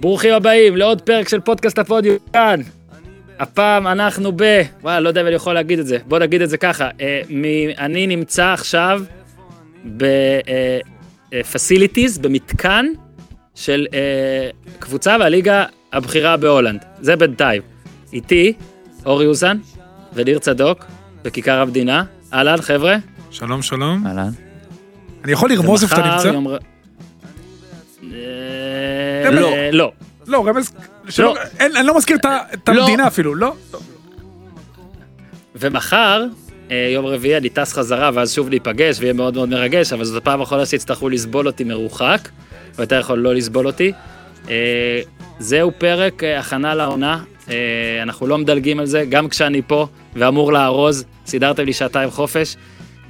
ברוכים הבאים לעוד פרק של פודקאסט הפודיום כאן. הפעם אנחנו ב... וואלה, לא יודע אם אני יכול להגיד את זה. בוא נגיד את זה ככה. אה, מ... אני נמצא עכשיו ב-facilities, במתקן של אה, קבוצה והליגה הבכירה בהולנד. זה בינתיים. איתי, אורי אוזן וניר צדוק, בכיכר המדינה. אהלן, חבר'ה. שלום שלום. אהלן. אני יכול לרמוז איפה אתה נמצא? יום אה, לא. לא. לא, רמז, שלא- לא. אין- אני לא מזכיר את לא. המדינה אפילו, לא? ומחר, אה, יום רביעי, אני טס חזרה, ואז שוב ניפגש, ויהיה מאוד מאוד מרגש, אבל זאת הפעם האחרונה שיצטרכו לסבול אותי מרוחק, ואתה יכול לא לסבול אותי. אה, זהו פרק אה, הכנה לעונה, אנחנו לא מדלגים על זה, גם כשאני פה ואמור לארוז, סידרתם לי שעתיים חופש.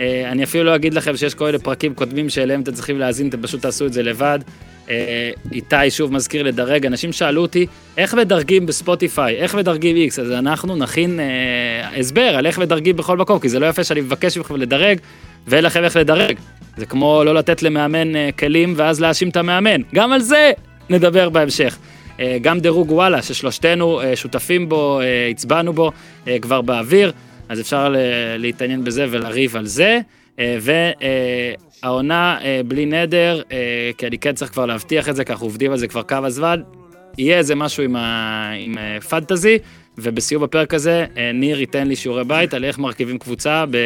אני אפילו לא אגיד לכם שיש כל מיני פרקים קודמים שאליהם אתם צריכים להאזין, אתם פשוט תעשו את זה לבד. אה, איתי שוב מזכיר לדרג, אנשים שאלו אותי איך מדרגים בספוטיפיי, איך מדרגים איקס, אז אנחנו נכין אה, הסבר על איך מדרגים בכל מקום, כי זה לא יפה שאני מבקש מכם לדרג ואין לכם איך לדרג. זה כמו לא לתת למאמן אה, כלים ואז להאשים את המאמן, גם על זה נדבר בהמשך. אה, גם דירוג וואלה, ששלושתנו אה, שותפים בו, אה, הצבענו בו אה, כבר באוויר, אז אפשר ל- להתעניין בזה ולריב על זה. אה, והעונה אה, בלי נדר, אה, כי אני כן צריך כבר להבטיח את זה, כי אנחנו עובדים על זה כבר כמה זמן. יהיה איזה משהו עם, ה... עם אה, פנטזי, ובסיום הפרק הזה אה, ניר ייתן לי שיעורי בית על איך מרכיבים קבוצה ב...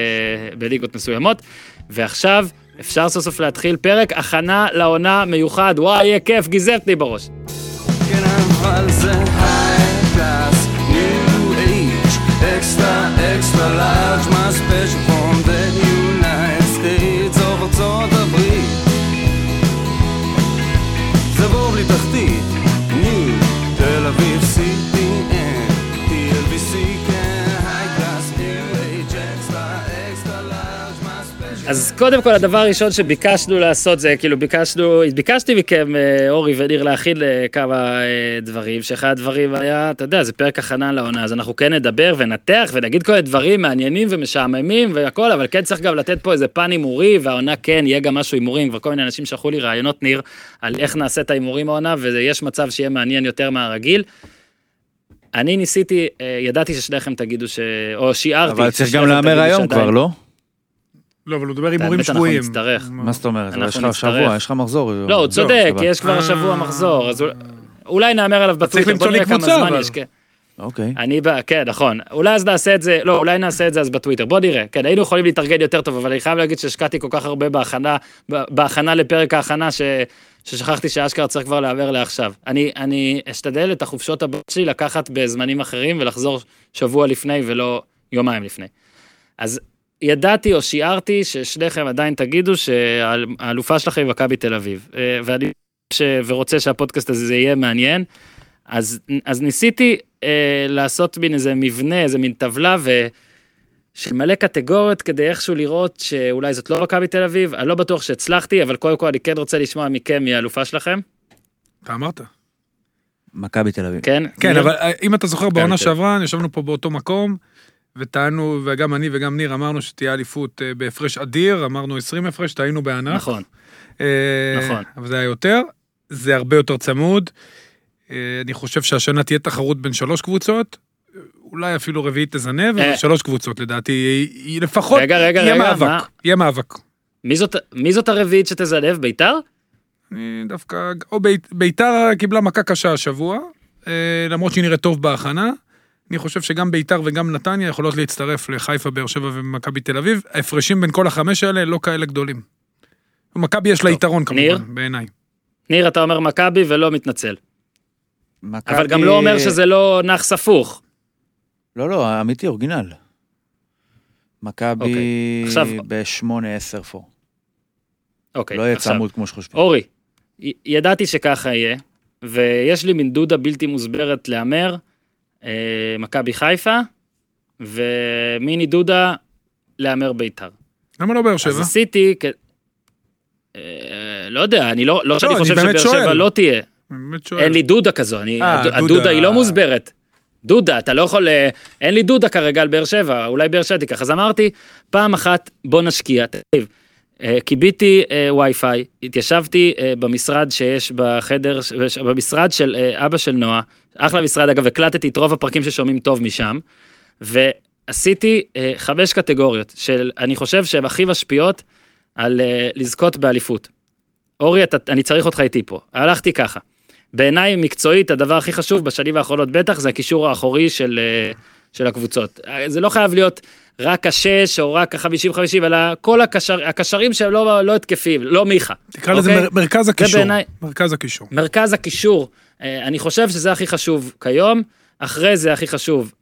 בליגות מסוימות. ועכשיו אפשר סוף סוף להתחיל פרק הכנה לעונה מיוחד. וואי, יהיה כיף, גיזרתי בראש. כן אבל זה class, new age, extra extra large, my אז קודם כל, הדבר הראשון שביקשנו לעשות זה, כאילו ביקשנו, ביקשתי מכם, אה, אורי וניר, להכין אה, כמה אה, דברים, שאחד הדברים היה, אתה יודע, זה פרק הכנה לעונה, אז אנחנו כן נדבר ונתח ונגיד כל מיני דברים מעניינים ומשעממים והכל, אבל כן צריך גם לתת פה איזה פן הימורי, והעונה כן, יהיה גם משהו הימורים, כבר כל מיני אנשים שלחו לי רעיונות, ניר, על איך נעשה את ההימורים העונה, ויש מצב שיהיה מעניין יותר מהרגיל. אני ניסיתי, ידעתי ששניכם תגידו ש... או שיערתי. אבל צריך גם להמר היום כבר, לא? לא, אבל הוא מדבר הימורים האמת, אנחנו שבויים. נצטרך. מה זאת אומרת? יש לך. שבוע, יש לך מחזור. לא, הוא צודק. יש כבר אה. השבוע מחזור, אז אולי- נאמר עליו צריך בטוויטר, למצוא בוא לי נראה כמה קבוצה, זמן אבל. יש. כן. אוקיי. אני, ב- כן, נכון. אולי אז נעשה את זה, לא, אולי נעשה את זה אז בטוויטר, בוא נראה. כן, היינו יכולים להתארגן יותר טוב, אבל אני חייב להגיד שהשקעתי כל כך הרבה בהכנה, בהכנה לפרק ההכנה, ש... ששכחתי שאשכרה צריך כבר להעבר לעכשיו. אני, אני אשתדל את החופשות הבאות שלי לקחת בזמנים אחרים ולחזור שבוע לפני ולא יומיים לפני. אז ידעתי או שיערתי ששניכם עדיין תגידו שהאלופה שלכם היא מכבי תל אביב. אה, ואני ש... ורוצה שהפודקאסט הזה יהיה מעניין. אז, אז ניסיתי אה, לעשות מין איזה מבנה, איזה מין טבלה ו... של מלא קטגוריות כדי איכשהו לראות שאולי זאת לא מכבי תל אביב, אני לא בטוח שהצלחתי, אבל קודם כל אני כן רוצה לשמוע מכם מי האלופה שלכם, אתה אמרת. מכבי תל אביב. כן? כן? אבל אה, אם אתה זוכר, בעונה. שעברה, ישבנו פה באותו מקום, וטענו, וגם אני וגם ניר אמרנו שתהיה אליפות אה, בהפרש אדיר, אמרנו 20 הפרש, טעינו בענק. נכון, אה, נכון. אבל זה היה יותר, זה הרבה יותר צמוד. אה, אני חושב שהשנה תהיה תחרות בין שלוש קבוצות, אולי אפילו רביעית תזנב, אבל. שלוש קבוצות לדעתי, לפחות, רגע, רגע, יהיה רגע, מאבק, מה? יהיה מאבק. מי זאת, מי זאת הרביעית שתזנב? ביתר? אני דווקא, או בית- ביתר קיבלה מכה קשה השבוע, למרות שהיא נראית טוב בהכנה. אני חושב שגם ביתר וגם נתניה יכולות להצטרף לחיפה, באר שבע ומכבי תל אביב. ההפרשים בין כל החמש האלה לא כאלה גדולים. מכבי יש לה. יתרון ניר? כמובן, בעיניי. ניר, אתה אומר מכבי ולא מתנצל. מכבי- אבל גם לא אומר שזה לא נאחס הפוך. לא, לא, אמיתי, אורגינל. מכבי אוקיי. עכשיו- ב-8-10 פור. אוקיי, לא יהיה צמוד כמו שחושבים. אורי, י- ידעתי שככה יהיה, ויש לי מין דודה בלתי מוסברת להמר, מכבי חיפה, ומיני דודה להמר ביתר. למה לא באר אז שבע? עשיתי, כ- אה, לא יודע, אני לא, לא שאני אני חושב שבאר שבע. לא תהיה. אין לי דודה כזו, אני, אה, הד- דודה. הדודה היא לא מוסברת. דודה, אתה לא יכול, אה, אין לי דודה כרגע על באר שבע, אולי באר שבע תיקח. אז אמרתי, פעם אחת בוא נשקיע, תקשיב, אה, קיביתי אה, וי-פיי, התיישבתי אה, במשרד שיש בחדר, במשרד של אה, אבא של נועה, אחלה משרד אגב, הקלטתי את רוב הפרקים ששומעים טוב משם, ועשיתי אה, חמש קטגוריות של, אני חושב שהן הכי משפיעות על אה, לזכות באליפות. אורי, אתה, אני צריך אותך איתי פה. הלכתי ככה. בעיניי מקצועית הדבר הכי חשוב בשנים האחרונות בטח זה הקישור האחורי של, אה, של הקבוצות. אה, זה לא חייב להיות רק השש או רק החמישים חמישים אלא כל הקשר, הקשרים שהם לא, לא התקפים, לא מיכה. תקרא לזה אוקיי? מר- מרכז הקישור. בעיניי- מרכז הקישור. מרכז הקישור, אני חושב שזה הכי חשוב כיום, אחרי זה הכי חשוב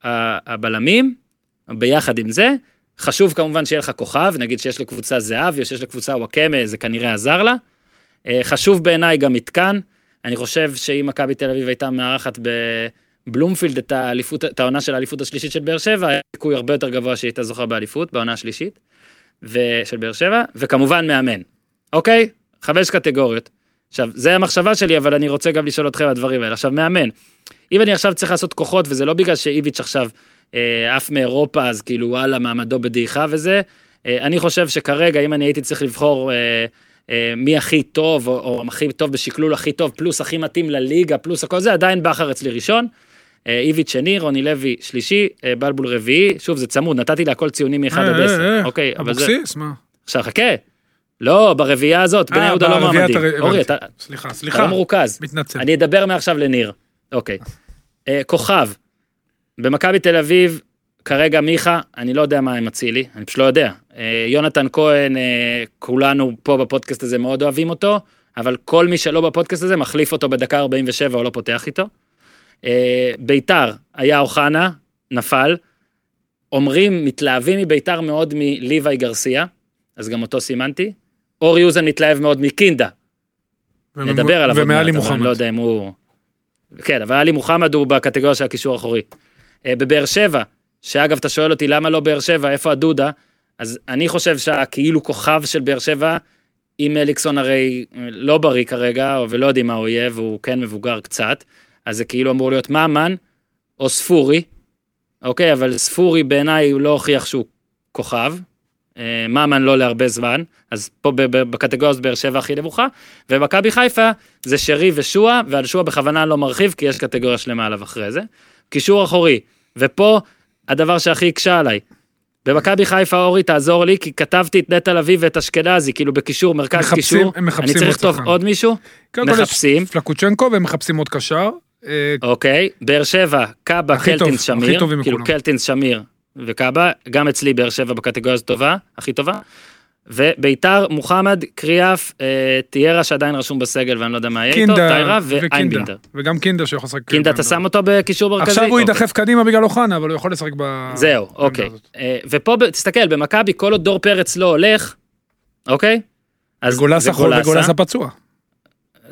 הבלמים, ביחד עם זה, חשוב כמובן שיהיה לך כוכב, נגיד שיש לקבוצה זהב, או שיש לקבוצה וואקמה, זה כנראה עזר לה. אה, חשוב בעיניי גם מתקן, אני חושב שאם מכבי תל אביב הייתה מארחת בבלומפילד את, האליפות, את העונה של האליפות השלישית של באר שבע, היה סיכוי הרבה יותר גבוה שהיא הייתה זוכה באליפות בעונה השלישית ו- של באר שבע, וכמובן מאמן. אוקיי? חמש קטגוריות. עכשיו, זה המחשבה שלי, אבל אני רוצה גם לשאול אתכם על הדברים האלה. עכשיו, מאמן. אם אני עכשיו צריך לעשות כוחות, וזה לא בגלל שאיביץ' עכשיו אה, עף מאירופה, אז כאילו וואלה, מעמדו בדעיכה וזה, אה, אני חושב שכרגע, אם אני הייתי צריך לבחור אה, אה, מי הכי טוב, או, או הכי טוב בשקלול הכי טוב, פלוס הכי מתאים לליגה, פלוס הכל זה, עדיין בכר אצלי ראשון. אה, איביץ' שני, רוני לוי שלישי, אה, בלבול רביעי, שוב, זה צמוד, נתתי להכל ציונים מ-1 עד אה, 10. אה, אה. אוקיי, אבל זה... אבוקסיס? מה? עכשיו חכה. לא, ברביעייה הזאת, בני אה, יהודה לא. הר- אורי. אתה סליחה, אתה סליחה. לא מרוכז. מתנצל. אני אדבר מעכשיו לניר. אוקיי. אה, כוכב. במכבי תל אביב, כרגע מיכה, אני לא יודע מה הם אצילי, אני פשוט לא יודע. אה, יונתן כהן, כולנו פה בפודקאסט הזה מאוד אוהבים אותו, אבל כל מי שלא בפודקאסט הזה מחליף אותו בדקה 47 או לא פותח איתו. ביתר, היה אוחנה, נפל. אומרים, מתלהבים מביתר מאוד מליוואי גרסיה, אז גם אותו סימנתי. אורי אוזן מתלהב מאוד מקינדה, ומ- נדבר עליו ומעלי מוחמד. אני לא יודע אם הוא... כן, אבל עלי מוחמד הוא בקטגוריה של הקישור האחורי. אה, בבאר שבע, שאגב, אתה שואל אותי למה לא באר שבע, איפה הדודה? אז אני חושב שהכאילו כוכב של באר שבע, אם אליקסון הרי אה, לא בריא כרגע, ולא יודעים מה הוא יהיה, והוא כן מבוגר קצת, אז זה כאילו אמור להיות ממן או ספורי, אוקיי, אבל ספורי בעיניי הוא לא הוכיח שהוא כוכב. אה, ממן לא להרבה זמן, אז פה בקטגוריה הזאת באר שבע הכי נמוכה, ומכבי חיפה זה שרי ושועה, ועל שועה בכוונה לא מרחיב, כי יש קטגוריה שלמה עליו אחרי זה. קישור אחורי, ופה הדבר שהכי הקשה עליי. במכבי חיפה אורי תעזור לי, כי כתבתי את נטע לביא ואת אשכנזי, כאילו בקישור, מרכז מחפשים- קישור, הם מחפשים אני צריך לכתוב. עוד מישהו? מחפשים. פלקוצ'נקו והם מחפשים עוד קשר. אה, אוקיי, באר שבע, קאבה, טוב, קלטינס, שמיר, כאילו. קלטינס, שמיר וקאבה, גם אצלי באר שבע בקטגוריה הזאת טובה, הכי טובה. וביתר, מוחמד, קריאף, אה, טיירה שעדיין רשום בסגל ואני לא יודע מה יהיה איתו, טיירה. ואיינבינדר. וגם קינדה שיכול לשחק. קינדה, אתה שם אותו בקישור מרכזי? עכשיו הוא אוקיי. יידחף קדימה בגלל אוחנה, אבל הוא יכול לשחק ב... זהו, אוקיי. אה, ופה, תסתכל, במכבי, כל עוד דור פרץ לא הולך, אוקיי? אז וגולסה חול וגולסה, פצוע.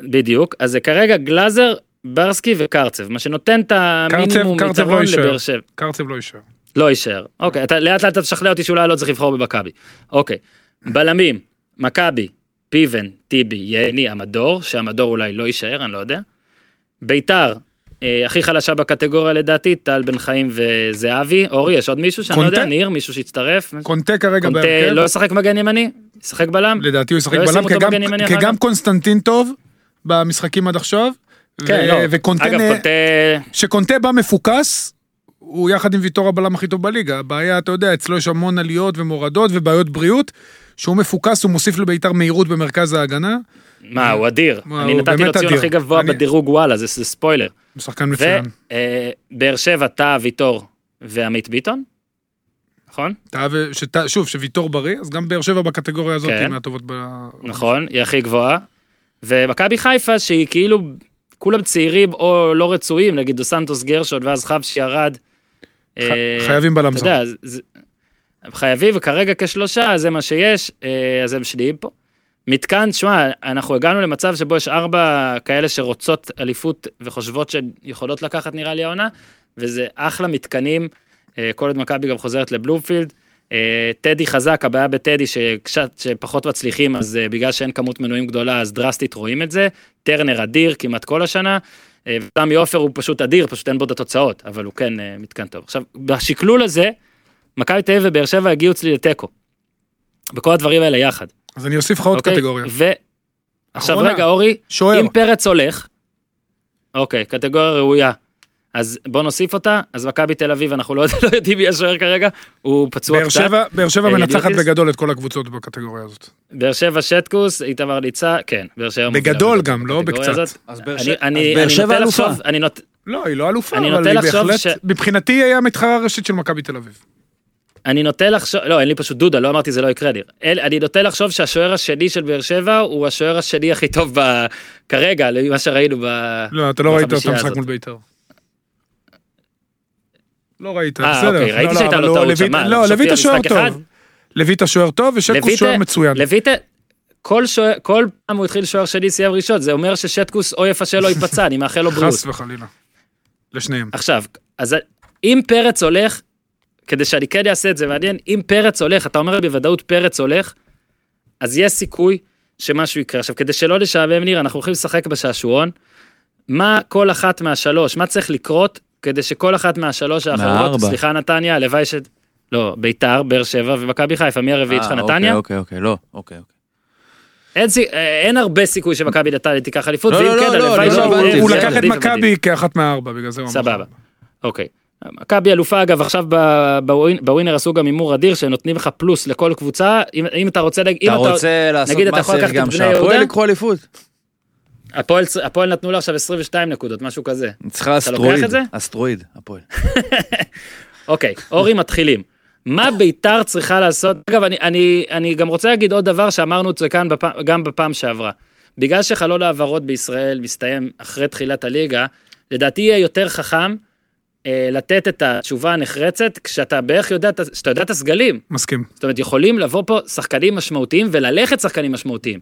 בדיוק, אז זה כרגע גלאזר, ברסקי וקרצב, מה שנותן את המינימום לא יתרון יישאר. לבאר שבע. קרצב לא יישאר. לא יישאר. אוקיי, אתה לאט לאט תשכנע אותי שאולי לא צריך לבחור במכבי. אוקיי, בלמים, מכבי, פיבן, טיבי, יני, המדור, שהמדור אולי לא יישאר, אני לא יודע. ביתר, אה, הכי חלשה בקטגוריה לדעתי, טל בן חיים וזהבי. אורי, יש עוד מישהו שאני לא יודע? ניר, מישהו שהצטרף? קונטה כרגע קונטה בהרכב. לא ישחק מגן ימני? ישחק בלם? לדעתי הוא ישחק לא בלם, אותו כי גם- מגן ימני כי אחר גם כך? קונסטנטין טוב במשחקים עד עכשיו. כן, ו- לא. וקונטה, אגב, קונטה... שקונטה בא מפוקס, הוא יחד עם ויטור הבלם הכי טוב בליגה. הבעיה, אתה יודע, אצלו יש המון עליות ומורדות ובעיות בריאות. שהוא מפוקס, הוא מוסיף לביתר מהירות במרכז ההגנה. מה, הוא אדיר. מה, אני הוא נתתי לו ציון. הכי גבוה אני- בדירוג וואלה, זה זה ספוילר. הוא שחקן מצוין. ובאר שבע, טאה, ויטור ועמית ביטון, נכון? ו- שת- שוב, שוויטור בריא, אז גם באר שבע בקטגוריה הזאת כן. היא מהטובות ב... נכון, היא הכי גבוהה. ומכבי חיפה שהיא כאילו כולם צעירים או לא רצויים, נגיד דו סנטוס גרשון ואז חבשי ירד. אה, חייבים בלם אתה זר. יודע, זה- זה- חייבים וכרגע כשלושה זה מה שיש, אה, אז הם שניים פה. מתקן, שמע, אנחנו הגענו למצב שבו יש ארבע כאלה שרוצות אליפות וחושבות שהן יכולות לקחת נראה לי העונה, וזה אחלה מתקנים, אה, כל עוד מכבי גם חוזרת לבלומפילד. טדי חזק, הבעיה בטדי שקצת שפחות מצליחים, אז בגלל שאין כמות מנויים גדולה, אז דרסטית רואים את זה. טרנר אדיר כמעט כל השנה. אה, ותמי עופר הוא פשוט אדיר, פשוט אין בו את התוצאות, אבל הוא כן אה, מתקן טוב. עכשיו, בשקלול הזה, מכבי תל אביב ובאר שבע הגיעו אצלי לתיקו. בכל הדברים האלה יחד. אז אני אוסיף לך עוד אוקיי? קטגוריה. ו... עכשיו. רגע, אורי, שוער. אם פרץ הולך, אוקיי, קטגוריה ראויה. אז בוא נוסיף אותה, אז מכבי תל אביב, אנחנו לא לא יודעים מי השוער כרגע, הוא פצוע באר קצת. שבע- באר שבע אה, מנצחת? בגדול את כל הקבוצות בקטגוריה הזאת. באר שבע שטקוס, איתמר ליצה, כן, באר שבע מובילה בגדול גם, לא הזאת. בקצת. אז באר אני- שבע- אני אז באר אני שבע נוטה אלופה. לחשוב, אני נוט- לא, היא לא אלופה, אני אבל נוטה היא לחשוב בהחלט, ש- מבחינתי היא היה המתחרה הראשית של מכבי תל אביב. אני נוטה לחשוב, לא, אין לי פשוט דודה, לא אמרתי זה לא יקרה לי. אל, אני נוטה לחשוב שהשוער השני של באר שבע הוא השוער השני הכי טוב ב... כרגע, ממה שראינו ב... לא, אתה לא ראית המשחק הזאת. מול בית"ר. לא ראית, אה, בסדר. אוקיי, ראיתי לא, שהייתה אבל לו הוא- טעות שם, לא, חשבתי לויט על השוער משחק אחד? טוב. לויט השוער טוב לויטה- שוער מצוין. לויטה, כל שוער, כל פעם הוא התחיל שוער שני סיים ראשון, זה אומר ששטקוס או יפשל או ייפצע, אני מאחל לו בריאות. חס וחלילה. לשניהם. עכשיו, אז אם פרץ הולך, כדי שאני כן אעשה את זה מעניין, אם פרץ הולך, אתה אומר בוודאות פרץ הולך, אז יש סיכוי שמשהו יקרה. עכשיו, כדי שלא לשעמם ניר, אנחנו הולכים לשחק בשעשועון. מה כל אחת מהשלוש, מה צריך לקרות כדי שכל אחת מהשלוש האחרות, מהארבע. סליחה נתניה, הלוואי ש... לא, ביתר, באר שבע ומכבי חיפה, מי הרביעית שלך אה, נתניה? אוקיי, אוקיי, לא, אוקיי. אוקיי. אין, סי... אה, אין הרבה סיכוי שמכבי נתניה תיקח אליפות, לא, ואם לא, כן, לא, הלוואי לא, ש... לא, הוא- הבנתי, הוא לקח את. מכבי כאחת מהארבע, בגלל זה הוא אמר. סבבה. אוקיי. מכבי אלופה אגב עכשיו בווינר עשו גם הימור אדיר שנותנים לך פלוס לכל קבוצה אם, אתה רוצה להגיד אם אתה רוצה לעשות נגיד, אתה יכול לקחת את גם בני יהודה? יקחו אליפות. הפועל, הפועל נתנו לה עכשיו 22 נקודות משהו כזה צריכה אסטרואיד. אסטרואיד, הפועל. אוקיי אורי מתחילים. מה ביתר צריכה לעשות אגב אני, אני, אני גם רוצה להגיד עוד דבר שאמרנו את זה כאן בפעם, גם בפעם שעברה. בגלל שחלון העברות בישראל מסתיים אחרי תחילת הליגה לדעתי יהיה יותר חכם אה, לתת את התשובה הנחרצת כשאתה בערך יודע, את ה- שאתה יודע את הסגלים. מסכים. זאת אומרת, יכולים לבוא פה שחקנים משמעותיים וללכת שחקנים משמעותיים.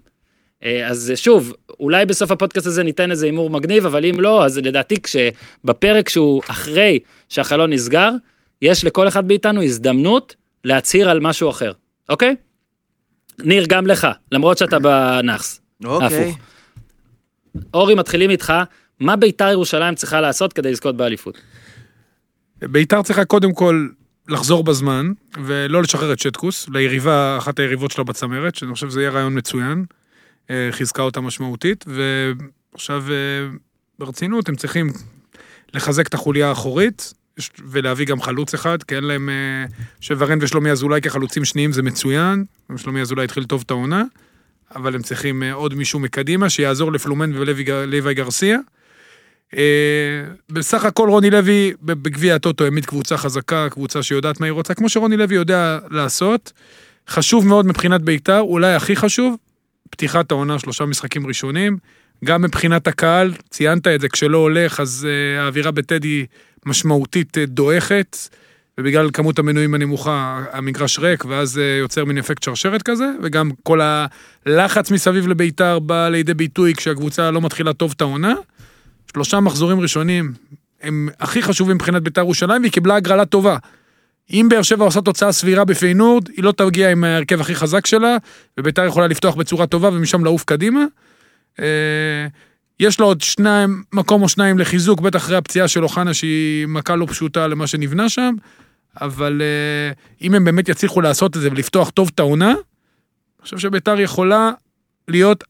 אה, אז שוב, אולי בסוף הפודקאסט הזה ניתן איזה הימור מגניב, אבל אם לא, אז לדעתי כשבפרק שהוא אחרי שהחלון נסגר, יש לכל אחד מאיתנו הזדמנות להצהיר על משהו אחר, אוקיי? ניר, גם לך, למרות שאתה בנאחס. אוקיי. הפוך. אורי, מתחילים איתך, מה ביתר ירושלים צריכה לעשות כדי לזכות באליפות? ביתר צריכה קודם כל לחזור בזמן, ולא לשחרר את שטקוס, ליריבה, אחת היריבות שלה בצמרת, שאני חושב שזה יהיה רעיון מצוין. אה, חיזקה אותה משמעותית, ועכשיו אה, ברצינות הם צריכים לחזק את החוליה האחורית, ולהביא גם חלוץ אחד, כי אין להם... אה, שוורן ושלומי אזולאי כחלוצים שניים זה מצוין, שלומי אזולאי התחיל טוב את העונה, אבל הם צריכים עוד מישהו מקדימה שיעזור לפלומן ולוי גרסיה. בסך הכל רוני לוי בגביע הטוטו העמיד קבוצה חזקה, קבוצה שיודעת מה היא רוצה, כמו שרוני לוי יודע לעשות. חשוב מאוד מבחינת בית"ר, אולי הכי חשוב, פתיחת העונה, שלושה משחקים ראשונים. גם מבחינת הקהל, ציינת את זה, כשלא הולך, אז uh, האווירה בטדי משמעותית uh, דועכת, ובגלל כמות המנויים הנמוכה, המגרש ריק, ואז uh, יוצר מין אפקט שרשרת כזה, וגם כל הלחץ מסביב לביתר בא לידי ביטוי כשהקבוצה לא מתחילה טוב את העונה. שלושה מחזורים ראשונים הם הכי חשובים מבחינת בית"ר ירושלים, והיא קיבלה הגרלה טובה. אם באר שבע עושה תוצאה סבירה בפיינורד, היא לא תגיע עם ההרכב הכי חזק שלה, ובית"ר יכולה לפתוח בצורה טובה ומשם לעוף קדימה. אה, יש לו עוד שניים, מקום או שניים לחיזוק, בטח אחרי הפציעה של אוחנה שהיא מכה לא פשוטה למה שנבנה שם, אבל אה, אם הם באמת יצליחו לעשות את זה ולפתוח טוב את העונה, אני חושב שבית"ר יכולה להיות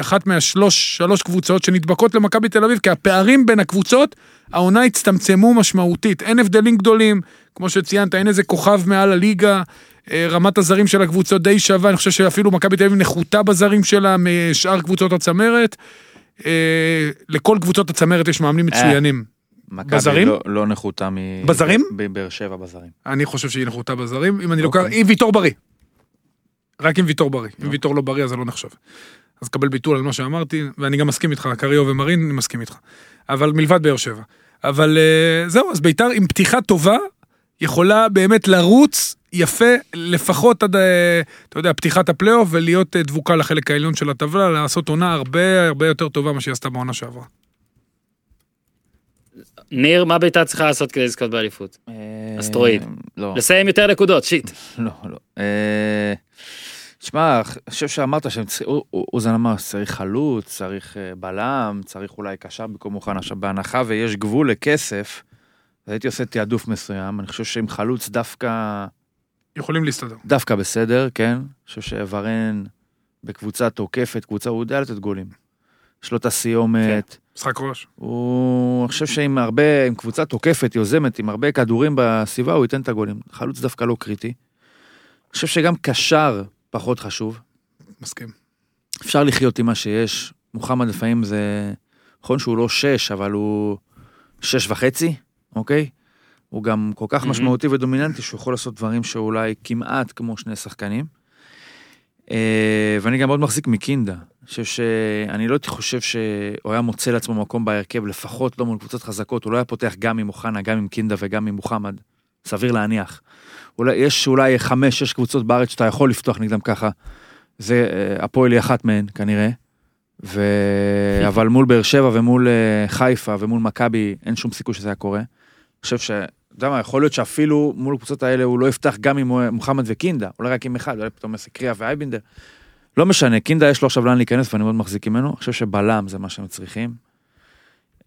אחת מהשלוש, שלוש קבוצות שנדבקות למכבי תל אביב, כי הפערים בין הקבוצות, העונה הצטמצמו משמעותית. אין הבדלים גדולים, כמו שציינת, אין איזה כוכב מעל הליגה, אה, רמת הזרים של הקבוצות די שווה, אני חושב שאפילו מכבי תל אביב נחותה בזרים שלה משאר קבוצות הצמרת. אה, לכל קבוצות הצמרת יש מאמנים מצוינים. מכבי בזרים? לא- לא נחותה מ... בזרים? בבאר שבע בזרים. אני חושב שהיא נחותה בזרים, אם אני לוקח, אוקיי. עם ויטור בריא. רק עם ויטור בריא. אם ויטור לא בריא אז זה לא נחשב. אז קבל ביטול על מה שאמרתי, ואני גם מסכים איתך, קריו ומרין, אני מסכים איתך. אבל מלבד באר שבע. אבל אה, זהו, אז ביתר עם פתיחה טובה, יכולה באמת לרוץ יפה, לפחות עד, אה, אתה יודע, פתיחת הפלייאוף, ולהיות אה, דבוקה לחלק העליון של הטבלה, לעשות עונה הרבה הרבה יותר טובה ממה שהיא עשתה בעונה שעברה. ניר, מה ביתר צריכה לעשות כדי לזכות באליפות? אסטרואיד. לא. לסיים יותר נקודות, שיט. לא, לא. אה, תשמע, אני חושב שאמרת שהם צריכים, אוזן אמר, צריך חלוץ, צריך אה, בלם, צריך אולי קשר במקום מוכן. עכשיו, בהנחה ויש גבול לכסף, הייתי עושה תעדוף מסוים. אני חושב שעם חלוץ דווקא, יכולים להסתדר. דווקא בסדר, כן? אני חושב שוורן בקבוצה תוקפת, קבוצה, הוא יודע לתת גולים. יש לו את הסיומת, משחק ראש. הוא, אני חושב שעם הרבה, עם קבוצה תוקפת, יוזמת, עם הרבה כדורים בסביבה, הוא ייתן את הגולים. חלוץ דווקא לא קריטי. אני חושב שגם קשר פחות חשוב. מסכים. אפשר לחיות עם מה שיש. מוחמד לפעמים זה, נכון שהוא לא שש, אבל הוא שש וחצי, אוקיי? הוא גם כל כך מהמם. משמעותי ודומיננטי שהוא יכול לעשות דברים שאולי כמעט כמו שני שחקנים. אה, ואני גם מאוד מחזיק מקינדה. אני חושב ש... אני לא הייתי חושב שהוא היה מוצא לעצמו מקום בהרכב, לפחות לא מול קבוצות חזקות, הוא לא היה פותח גם עם אוחנה, גם עם קינדה וגם עם מוחמד. סביר להניח. אולי, יש אולי חמש, שש קבוצות בארץ שאתה יכול לפתוח נגדם ככה. זה, אה, הפועל היא אחת מהן כנראה. ו... אבל מול באר שבע ומול אה, חיפה ומול מכבי אין שום סיכוי שזה היה קורה. חושב ש... אתה יודע מה, יכול להיות שאפילו מול הקבוצות האלה הוא לא יפתח גם עם אה, מוחמד וקינדה, אולי רק עם אחד, אולי פתאום יעשה קריאה ואייבינדר. לא משנה, קינדה יש לו עכשיו לאן להיכנס ואני מאוד מחזיק ממנו, אני חושב שבלם זה מה שהם צריכים.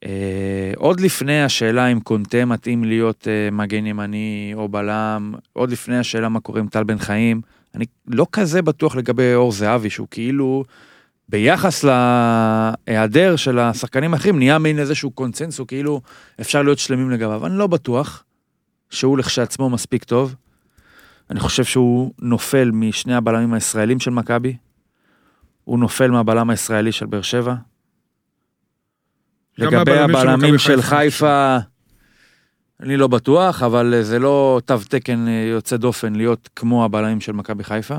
אה, עוד לפני השאלה אם קונטה מתאים להיות אה, מגן ימני או בלם, עוד לפני השאלה מה קורה עם טל בן חיים, אני לא כזה בטוח לגבי אור זהבי, שהוא כאילו, ביחס להיעדר של השחקנים האחרים, נהיה מין איזשהו קונצנזוס, כאילו אפשר להיות שלמים לגביו, אני לא בטוח שהוא לכשעצמו מספיק טוב. אני חושב שהוא נופל משני הבלמים הישראלים של מכבי, הוא נופל מהבלם הישראלי של באר שבע. לגבי הבלמים של חיפה. אני לא בטוח, אבל זה לא תו תקן אה, יוצא דופן להיות כמו הבלמים של מכבי חיפה.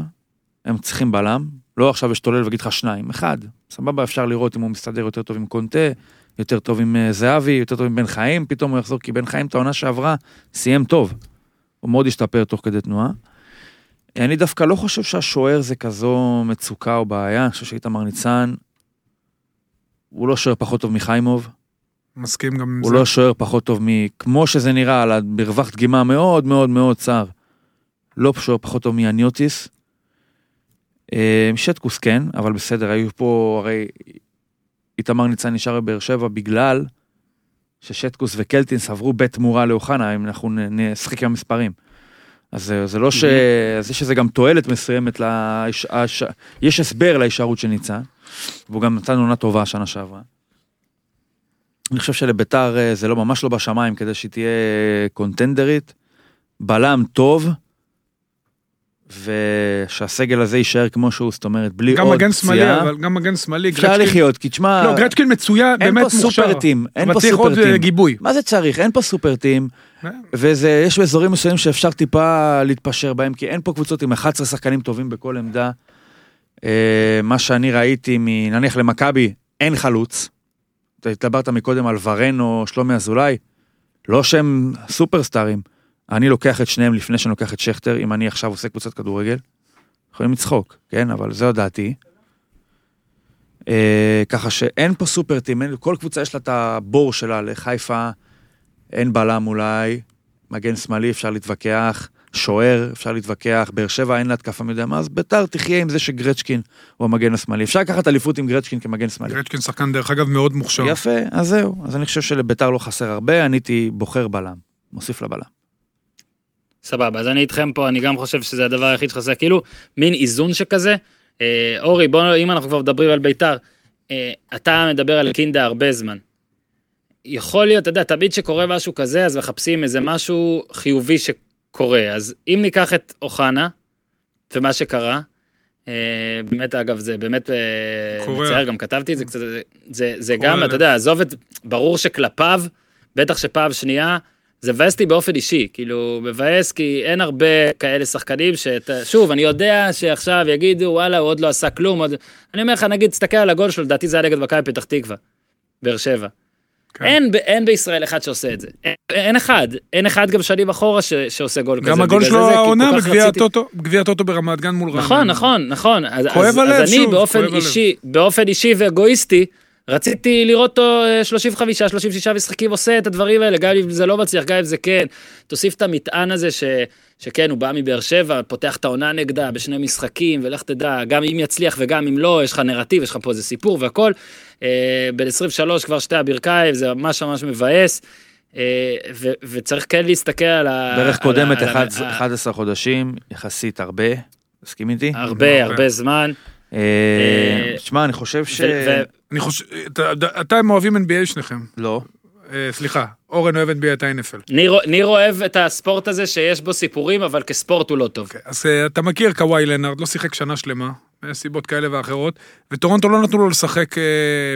הם צריכים בלם, לא עכשיו אשתולל ואגיד לך שניים, אחד. סבבה, אפשר לראות אם הוא מסתדר יותר טוב עם קונטה, יותר טוב עם אה, זהבי, יותר טוב עם בן חיים, פתאום הוא יחזור, כי בן חיים את העונה שעברה סיים טוב. הוא מאוד השתפר תוך כדי תנועה. אני דווקא לא חושב שהשוער זה כזו מצוקה או בעיה, אני חושב שאיתמר ניצן, הוא לא שוער פחות טוב מחיימוב. מסכים גם עם הוא זה. לא שוער פחות טוב מ... כמו שזה נראה, על המרווח דגימה מאוד מאוד מאוד צר. לא שוער פחות טוב מאניוטיס. אה, שטקוס כן, אבל בסדר, היו פה, הרי איתמר ניצן נשאר בבאר שבע בגלל ששטקוס וקלטינס עברו בתמורה לאוחנה, אם אנחנו נשחק עם המספרים. אז זה, זה לא ש... אז יש איזה גם תועלת מסוימת, להיש... הש... יש הסבר להישארות של ניצן, והוא גם נתן עונה טובה שנה שעברה. אני חושב שלביתר אה, זה לא ממש לא בשמיים כדי שהיא תהיה קונטנדרית. בלם טוב, ושהסגל הזה יישאר כמו שהוא, זאת אומרת, בלי גם עוד מגן שמאלי, פציעה. אבל גם מגן שמאלי. אפשר לחיות, כי תשמע, לא, גרצ'קין מצוין, אין באמת פה מוכשר. סופרטים, אין פה צריך עוד אה, סופרטים. גיבוי. מה זה צריך? אין פה סופרטים, אה, וזה, יש באזורים מסוימים שאפשר טיפה להתפשר בהם, כי אין פה קבוצות עם 11 שחקנים טובים בכל עמדה. אה, מה שאני ראיתי, נניח למכבי, אין חלוץ. אתה התלברת מקודם על ורן או שלומי אזולאי, לא שהם סופרסטארים. אני לוקח את שניהם לפני שאני לוקח את שכטר, אם אני עכשיו עושה קבוצת כדורגל. יכולים לצחוק, כן? אבל זו דעתי. אה, ככה שאין פה סופרטים, אין, כל קבוצה יש לה את הבור שלה, לחיפה אין בלם אולי, מגן שמאלי אפשר להתווכח, שוער אפשר להתווכח, באר שבע אין לה התקפה מי יודע מה, אז ביתר תחיה עם זה שגרצ'קין הוא המגן השמאלי. אפשר לקחת אליפות עם גרצ'קין כמגן שמאלי. גרצ'קין שחקן דרך אגב מאוד מוכשר. יפה, אז זהו. אז אני חושב שלביתר לא חסר הרבה, אני הייתי בוחר בלם, מוסיף לבלם. סבבה, אז אני איתכם פה, אני גם חושב שזה הדבר היחיד שחסר, כאילו, מין איזון שכזה. אה, אורי, בוא, אם אנחנו כבר מדברים על בית"ר, אה, אתה מדבר על קינדה הרבה זמן. יכול להיות, אתה יודע, תמיד שקורה משהו כזה, אז מחפשים איזה משהו חיובי שקורה. אז אם ניקח את אוחנה, ומה שקרה, אה, באמת, אגב, זה באמת אה. מצער, גם כתבתי את זה קצת, זה, זה, גם, לב. אתה יודע, עזוב את, ברור שכלפיו, בטח שפעם שנייה, זה מבאס אותי באופן אישי, כאילו, מבאס כי אין הרבה כאלה שחקנים שאתה, שוב, אני יודע שעכשיו יגידו, וואלה, הוא עוד לא עשה כלום, עוד... אני אומר לך, נגיד, תסתכל על הגול שלו, לדעתי זה היה נגד מכבי פתח תקווה, באר שבע. כן. אין, אין בישראל אחד שעושה את זה. אין, אין אחד, אין אחד גם שנים אחורה ש, שעושה גול כזה. גם הגול שלו העונה בגביע רציתי- הטוטו, הטוטו ברמת גן מול רעננה. נכון, נכון, נכון. אז, כואב אז, הלב, אז אני שוב, באופן כואב הלב. אישי, באופן אישי ואגואיסטי, רציתי לראות אותו אה, 35, 36 משחקים עושה את הדברים האלה, גם אם זה לא מצליח, גם אם זה כן. תוסיף את המטען הזה ש, שכן, הוא בא מבאר שבע, פותח את העונה נגדה בשני משחקים, ולך תדע, גם אם יצליח וגם אם לא, יש לך נרטיב, יש לך פה איזה סיפור והכל. אה, בן 23 כבר שתי הברכיים, זה ממש ממש מבאס. אה, ו- וצריך כן להסתכל על ה... דרך על קודמת על ה- 11 11 חודשים, יחסית הרבה, מסכים איתי? הרבה, הרבה. הרבה זמן. אה, שמע, אני חושב ש... אני חושב, אתה- אתם אוהבים NBA שניכם. לא. אה, סליחה, אורן אוהב NBA, אתה NFL. ניר, ניר אוהב את הספורט הזה שיש בו סיפורים, אבל כספורט הוא לא טוב. אוקיי, אז אה, אתה מכיר קוואי לנארד, לא שיחק שנה שלמה, מסיבות כאלה ואחרות, וטורונטו לא נתנו לו לשחק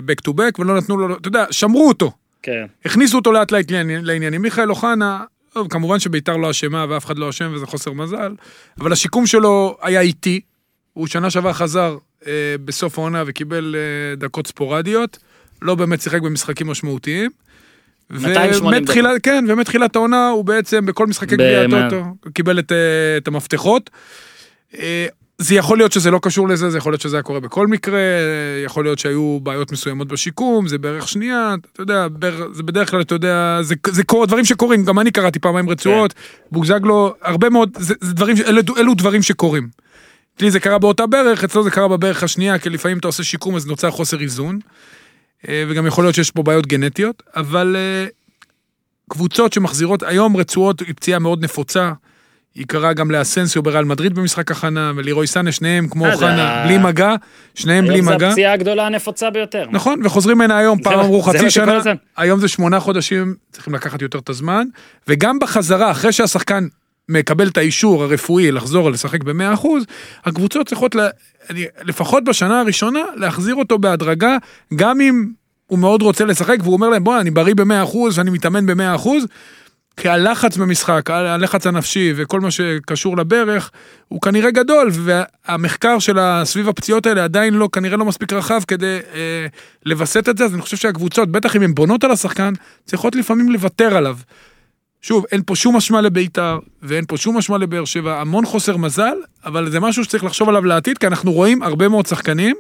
בק טו בק, ולא נתנו לו, אתה יודע, שמרו אותו. כן. הכניסו אותו לאט לאט לעניינים. מיכאל אוחנה, כמובן שביתר לא אשמה ואף אחד לא אשם וזה חוסר מזל, אבל השיקום שלו היה איטי. הוא שנה שעברה חזר אה, בסוף העונה וקיבל אה, דקות ספורדיות, לא באמת שיחק במשחקים משמעותיים. 280 ומתחילת, כן, ומתחילת העונה הוא בעצם בכל משחקי גביע הטוטו, קיבל את, אה, את המפתחות. אה, זה יכול להיות שזה לא קשור לזה, זה יכול להיות שזה היה קורה בכל מקרה, אה, יכול להיות שהיו בעיות מסוימות בשיקום, זה בערך שנייה, אתה יודע, בערך- זה בדרך כלל, אתה יודע, זה, זה קורה, דברים שקורים, גם אני קראתי פעמיים רצועות, כן. בוזגלו, הרבה מאוד, זה, זה דברים, אלו, אלו דברים שקורים. אצלי זה קרה באותה ברך, אצלו זה קרה בברך השנייה, כי לפעמים אתה עושה שיקום אז נוצר חוסר איזון, אה, וגם יכול להיות שיש פה בעיות גנטיות, אבל אה, קבוצות שמחזירות, היום רצועות היא פציעה מאוד נפוצה, היא קרה גם לאסנסיו בריאל מדריד במשחק הכנה, ולירוי סאנה, שניהם כמו אה, אוחנה, בלי מגע, שניהם בלי היום זה מגע. הפציעה הגדולה הנפוצה ביותר. נכון, וחוזרים ממנה היום, פעם אמרו חצי שנה. היום זה שמונה חודשים, צריכים לקחת יותר את הזמן, וגם בחזרה, אחרי שהשחקן מקבל את האישור הרפואי לחזור לשחק ב-100%, הקבוצות צריכות, לה, לפחות בשנה הראשונה, להחזיר אותו בהדרגה, גם אם הוא מאוד רוצה לשחק, והוא אומר להם, בוא'נה, אני בריא ב-100% ואני מתאמן ב-100%, כי הלחץ במשחק, הלחץ הנפשי וכל מה שקשור לברך, הוא כנראה גדול, והמחקר של סביב הפציעות האלה עדיין לא, כנראה לא מספיק רחב כדי אה, לווסת את זה, אז אני חושב שהקבוצות, בטח אם הן בונות על השחקן, צריכות לפעמים לוותר עליו. שוב, אין פה שום אשמה לביתר, ואין פה שום אשמה לבאר שבע, המון חוסר מזל, אבל זה משהו שצריך לחשוב עליו לעתיד, כי אנחנו רואים הרבה מאוד שחקנים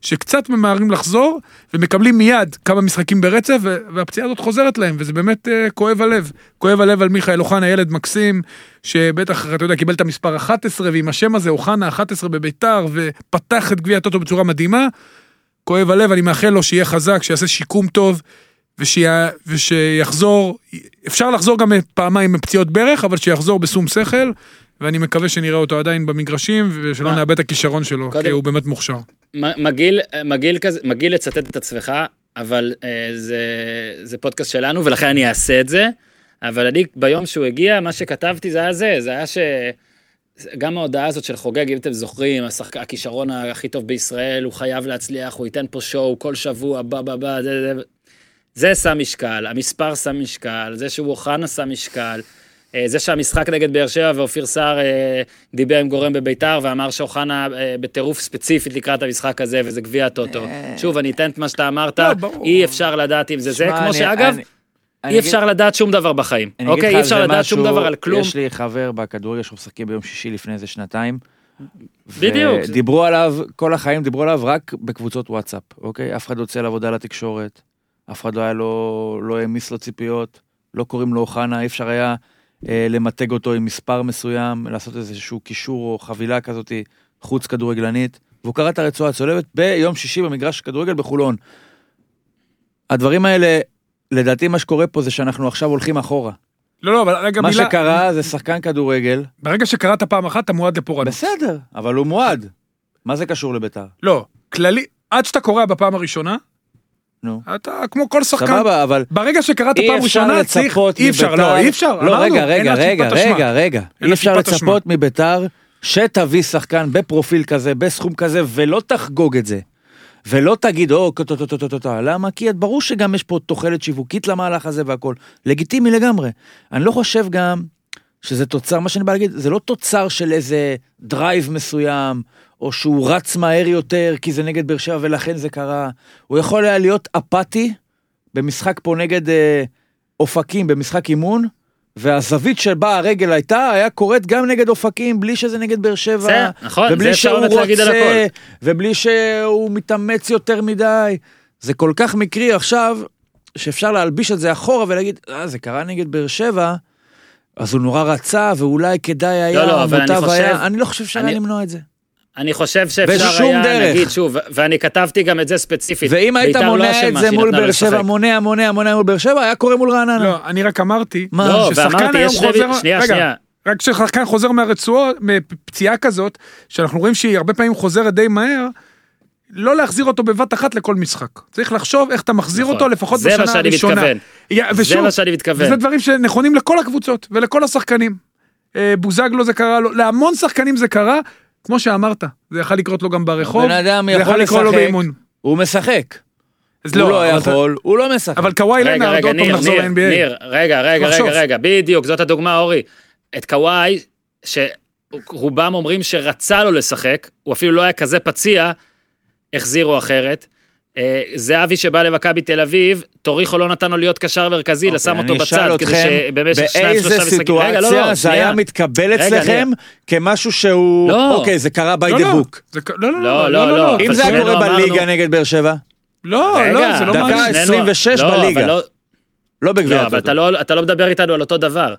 שקצת ממהרים לחזור, ומקבלים מיד כמה משחקים ברצף, והפציעה הזאת חוזרת להם, וזה באמת uh, כואב הלב. כואב הלב על מיכאל אוחנה, ילד מקסים, שבטח, אתה יודע, קיבל את המספר 11, ועם השם הזה, אוחנה 11 בביתר, ופתח את גביע הטוטו בצורה מדהימה. כואב הלב, אני מאחל לו שיהיה חזק, שיעשה שיקום טוב, ושיע, ושיחזור, אפשר לחזור גם פעמיים עם פציעות ברך, אבל שיחזור בשום שכל, ואני מקווה שנראה אותו עדיין במגרשים, ושלא? נאבד את הכישרון שלו, קודם- כי הוא באמת מוכשר. מגעיל, מגעיל כזה, מגעיל לצטט את עצמך, אבל אה, זה, זה פודקאסט שלנו, ולכן אני אעשה את זה. אבל אני, ביום שהוא הגיע, מה שכתבתי זה היה זה, זה היה ש... גם ההודעה הזאת של חוגג, אם אתם זוכרים, השחק... הכישרון הכי טוב בישראל, הוא חייב להצליח, הוא ייתן פה שואו כל שבוע, בא בא בא, זה, זה, זה שם משקל, המספר שם משקל, זה שהוא אוחנה שם משקל, אה, זה שהמשחק נגד באר שבע ואופיר סער אה, דיבר עם גורם בביתר ואמר שאוחנה אה, בטירוף ספציפית לקראת המשחק הזה, וזה גביע הטוטו. שוב, אני אתן את מה שאתה אמרת, לא. אי אפשר לדעת אם זה זה, כמו שאגב, אי אפשר לדעת שום דבר בחיים. אוקיי, אי אפשר לדעת שום דבר על כלום. יש לי חבר בכדורגל שאנחנו משחקים ביום שישי לפני איזה שנתיים. בדיוק. דיברו עליו, כל החיים דיברו עליו רק בקבוצות וואטסאפ, אוקיי? אף אחד לא יוצא לעבודה לתקשורת, אף אחד לא היה לו, לא העמיס לו ציפיות, לא קוראים לו אוחנה, אי אפשר היה אה, למתג אותו עם מספר מסוים, לעשות איזשהו קישור או חבילה כזאת חוץ כדורגלנית, והוא קרא את הרצועה הצולבת ביום שישי במגרש כדורגל בחולון. הדברים האלה, לדעתי מה שקורה פה זה שאנחנו עכשיו הולכים אחורה. לא, לא, אבל רגע מה מילה, שקרה זה שחקן כדורגל, ברגע שקראת פעם אחת, אתה מועד לפורענות. בסדר, אבל הוא מועד. מה זה קשור לביתר? לא, כללי, עד שאתה קורא בפעם הראשונה, נו. אתה כמו כל שחקן, סבבה, אבל ברגע שקראת פעם ראשונה, צריך, אי אפשר, לא, אי אפשר, לא, רגע, רגע, רגע. רגע, רגע. אי אפשר לצפות מביתר שתביא שחקן בפרופיל כזה, בסכום כזה, ולא תחגוג את זה. ולא תגיד, או, טו, טו, טו, טו, טו, טו, טו. למה? כי ברור שגם יש פה תוחלת שיווקית למהלך הזה והכל. לגיטימי לגמרי. אני לא חושב גם שזה תוצר, מה שאני בא להגיד, זה לא תוצר של איזה drive מסוים, או שהוא רץ מהר יותר כי זה נגד באר שבע ולכן זה קרה. הוא יכול היה להיות אפאתי במשחק פה נגד אה, אופקים, במשחק אימון, והזווית שבה הרגל הייתה, היה קורית גם נגד אופקים, בלי שזה נגד באר שבע. זה, נכון, ובלי זה שהוא רוצה. ובלי שהוא מתאמץ יותר מדי. זה כל כך מקרי עכשיו, שאפשר להלביש את זה אחורה ולהגיד, אה, זה קרה נגד באר שבע, אז הוא נורא רצה, ואולי כדאי היה, לא, אבל אני חושב- היה, אני לא חושב שהיה אני- למנוע את זה. אני חושב שאפשר היה, דרך. נגיד, שוב, ואני כתבתי גם את זה ספציפית. ואם היית בית"ר לא מונע את אשמה זה מול באר שבע. מונע, מונע, מונע מול באר שבע, היה קורה מול רעננה. לא, אני רק אמרתי, מה? לא, ששחקן ואמרתי, היום יש שני... חוזר- שנייה, רגע, שנייה. רק כששחקן חוזר מהרצועות, מפציעה כזאת, שאנחנו רואים שהיא הרבה פעמים חוזרת די מהר, לא להחזיר אותו בבת אחת לכל משחק. צריך לחשוב איך אתה מחזיר נכון. אותו לפחות זה בשנה מה שאני הראשונה. מתכוון. יא- זה ושוב, מה שאני מתכוון. וזה דברים שנכונים לכל הקבוצות ולכל השחקנים. אה, בוזגלו זה קרה לו, להמון שחקנים זה קרה, כמו שאמרת, זה יכול לקרות לו גם ברחוב, בן אדם זה יכול לקרות לו. באימון. הוא משחק. אז הוא לא אתה- יכול, הוא לא משחק. אבל קוואי לנארד, עוד פעם נחזור ל-NBA. ניר, רגע, רגע. רגע, רגע, בדיוק, זאת הדוגמה, אורי. את קוואי, שרובם אומרים שרצה לו לשחק, הוא אפילו לא היה כזה פציע, החזירו אחרת. אה, זהבי שבא למכבי תל אביב, טוריחו לא נתן לו להיות קשר מרכזי, אוקיי, שם אותו בצד, כדי אתכם, שבמשך שניים באיזה שלושה משחקים... לא, לא, סיטואציה זה היה. מתקבל אצלכם כמשהו שהוא, לא. אוקיי, זה קרה by לא, the לא, book. לא, לא, לא, לא, לא, לא, לא. אם זה היה קורה בליגה נגד באר שבע, לא, לא, זה לא דקה מעניין. שנינו- 26 לא, בליגה. לא- לא בגביע לא, אבל לא, אתה לא מדבר איתנו על אותו דבר.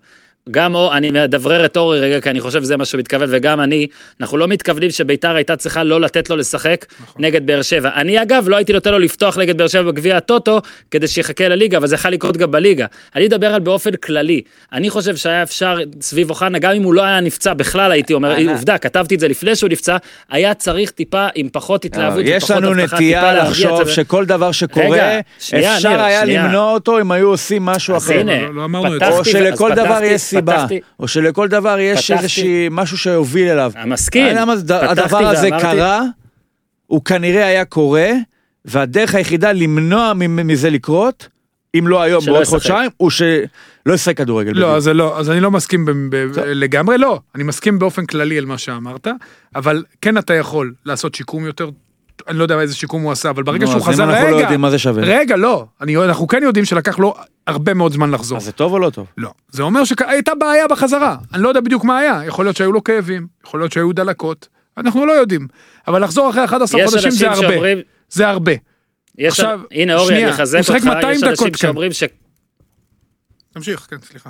גם או, אני מדברר את אורי רגע, כי אני חושב שזה מה שהוא מתכוון, וגם אני, אנחנו לא מתכוונים שביתר הייתה צריכה לא לתת לו לשחק נכון. נגד באר שבע. אני אגב, לא הייתי נותן לו לפתוח נגד באר שבע בגביע הטוטו, כדי שיחכה לליגה, אבל זה יכול לקרות גם בליגה. אני מדבר על באופן כללי. אני חושב שהיה אפשר סביב אוחנה, גם אם הוא לא היה נפצע בכלל, הייתי אומר, אנא. עובדה, כתבתי את זה לפני שהוא נפצע, היה צריך טיפה, עם פחות התלהבות, עם יש פחות לנו הבטחה, טיפה נטייה להרגיע את לחשוב זה. שכל דבר שקורה, רגע, שנייה, אפשר ניר, היה שנייה. למנוע אותו אם היו עושים משהו אחר. הנה, לא- לא זה. או שלכל דבר פתחתי- יש סיבה, פתחתי- או שלכל דבר יש פתחתי- איזושהי משהו שהוביל אליו. המסכים. אני יודע מה זה, פתחתי הדבר הזה ואמרתי- קרה, הוא כנראה היה קורה, והדרך היחידה למנוע מזה לקרות, אם לא היום, בעוד. חודשיים, הוא שלא ישחק כדורגל. לא. אז זה לא, אז אני לא מסכים ב- ב-. לגמרי, לא. אני מסכים באופן כללי על מה שאמרת, אבל כן אתה יכול לעשות שיקום יותר, אני לא יודע איזה שיקום הוא עשה, אבל ברגע נו, שהוא אז אם חזר, אנחנו לא רגע, יודעים מה זה שווה. רגע, לא, אני, אנחנו כן יודעים שלקח לו הרבה מאוד זמן לחזור. אז זה טוב או לא טוב? לא. זה אומר שהייתה בעיה בחזרה, אני לא יודע בדיוק מה היה, יכול להיות שהיו לו כאבים, יכול להיות שהיו דלקות, אנחנו לא יודעים. אבל לחזור אחרי 11 יש חודשים זה הרבה, שאומרים, זה הרבה. יש, עכשיו, הנה אורי, שנייה, אני אחזק הוא אותך, שיחק 200 יש אנשים דקות כאן. שאומרים ש... תמשיך, כן, סליחה.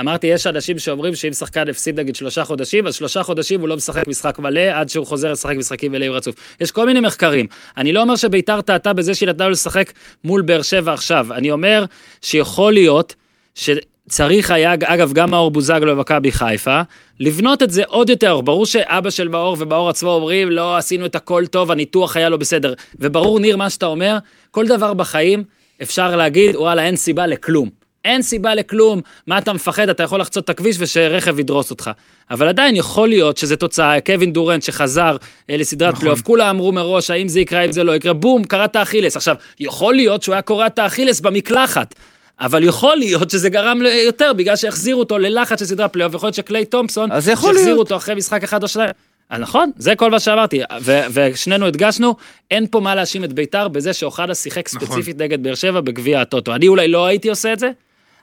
אמרתי, יש אנשים שאומרים שאם שחקן הפסיד נגיד שלושה חודשים, אז שלושה חודשים הוא לא משחק משחק מלא עד שהוא חוזר לשחק משחקים מלאים רצוף. יש כל מיני מחקרים. אני לא אומר שביתר טעתה בזה שהיא נתנה לו לשחק מול באר שבע עכשיו. אני אומר שיכול להיות שצריך היה, אגב, גם מאור בוזגלו במכבי חיפה, לבנות את זה עוד יותר. ברור שאבא של מאור ומאור עצמו אומרים, לא עשינו את הכל טוב, הניתוח היה לא בסדר. וברור, ניר, מה שאתה אומר, כל דבר בחיים אפשר להגיד, וואלה, אין סיבה לכלום. אין סיבה לכלום, מה אתה מפחד, אתה יכול לחצות את הכביש ושרכב ידרוס אותך. אבל עדיין יכול להיות שזה תוצאה, קווין דורנט שחזר אה, לסדרת נכון. פלייאוף, כולם אמרו מראש, האם זה יקרה, אם זה לא יקרה, בום, קרע את האכילס. עכשיו, יכול להיות שהוא היה קורע את האכילס במקלחת, אבל יכול להיות שזה גרם ל- יותר, בגלל שהחזירו אותו ללחץ של סדרת פלייאוף, יכול להיות שקליי תומפסון, שהחזירו. אותו אחרי משחק אחד או שניים. אה, נכון, זה כל מה שאמרתי, ו- ושנינו הדגשנו, אין פה מה להאשים את ביתר בזה שאוחנה שיחק נכון. ספציפית נגד באר שבע בגביע הטוטו. אני אולי לא הייתי עושה את זה,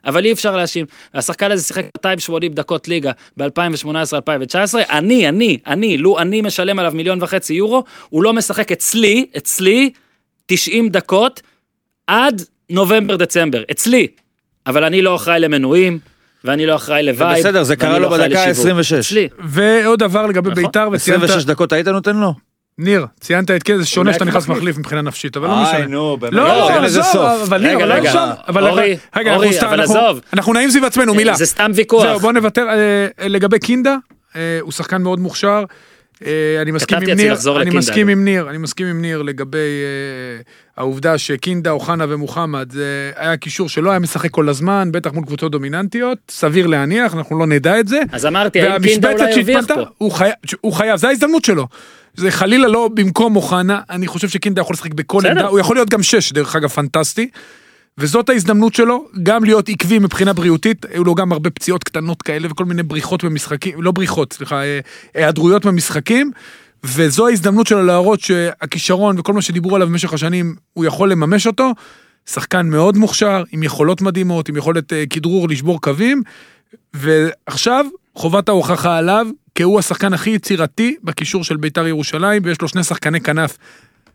אבל אי אפשר להאשים. השחקן הזה שיחק 280 דקות ליגה ב-2018-2019, אני, אני, אני, לו אני משלם עליו מיליון וחצי יורו, הוא לא משחק אצלי, אצלי, 90 דקות עד נובמבר-דצמבר, אצלי. אבל אני לא אחראי למנויים, ואני לא אחראי ל vibe. בסדר, זה קרה לו לא אחראי בדקה לשיווק. 26. אצלי. ועוד דבר לגבי נכון. ביתר, וציינת, 26 דקות היית נותן לו? ניר, ציינת את כן, זה שונה שאתה נכנס. מחליף מבחינה נפשית, אבל לא איי, משנה. נו, באמת. לא, לא, לא, עזוב, סוף. אבל ניר, לא עכשיו, אבל אורי, רגע, אורי, אבל עזוב. אנחנו נעים סביב עצמנו, מילה. זה סתם ויכוח. זהו, בוא נוותר אה, לגבי קינדה, אה, הוא שחקן מאוד מוכשר. אה, אני מסכים עם ניר, אני מסכים. עם ניר, אני מסכים עם ניר לגבי אה, העובדה שקינדה, אוחנה ומוחמד, זה היה קישור שלא היה משחק כל הזמן, בטח מול קבוצות דומיננטיות, סביר להניח, אנחנו לא נדע את זה. אז אמרתי, האם קינדה אולי הרוויח פה? הוא חייב, זה ההזדמנות שלו. זה חלילה לא במקום אוחנה, אני חושב שקינדה יכול לשחק בכל. עמדה, הוא יכול להיות גם שש, דרך אגב, פנטסטי. וזאת ההזדמנות שלו, גם להיות עקבי מבחינה בריאותית, היו לו גם הרבה פציעות קטנות כאלה וכל מיני בריחות במשחקים, לא בריחות, סליחה, אה, היעדרויות במשחקים, וזו ההזדמנות שלו להראות שהכישרון וכל מה שדיברו עליו במשך השנים, הוא יכול לממש אותו. שחקן מאוד מוכשר, עם יכולות מדהימות, עם יכולת אה, כדרור לשבור קווים, ועכשיו חובת ההוכחה עליו, כי הוא השחקן הכי יצירתי בקישור של בית"ר ירושלים, ויש לו שני שחקני כנף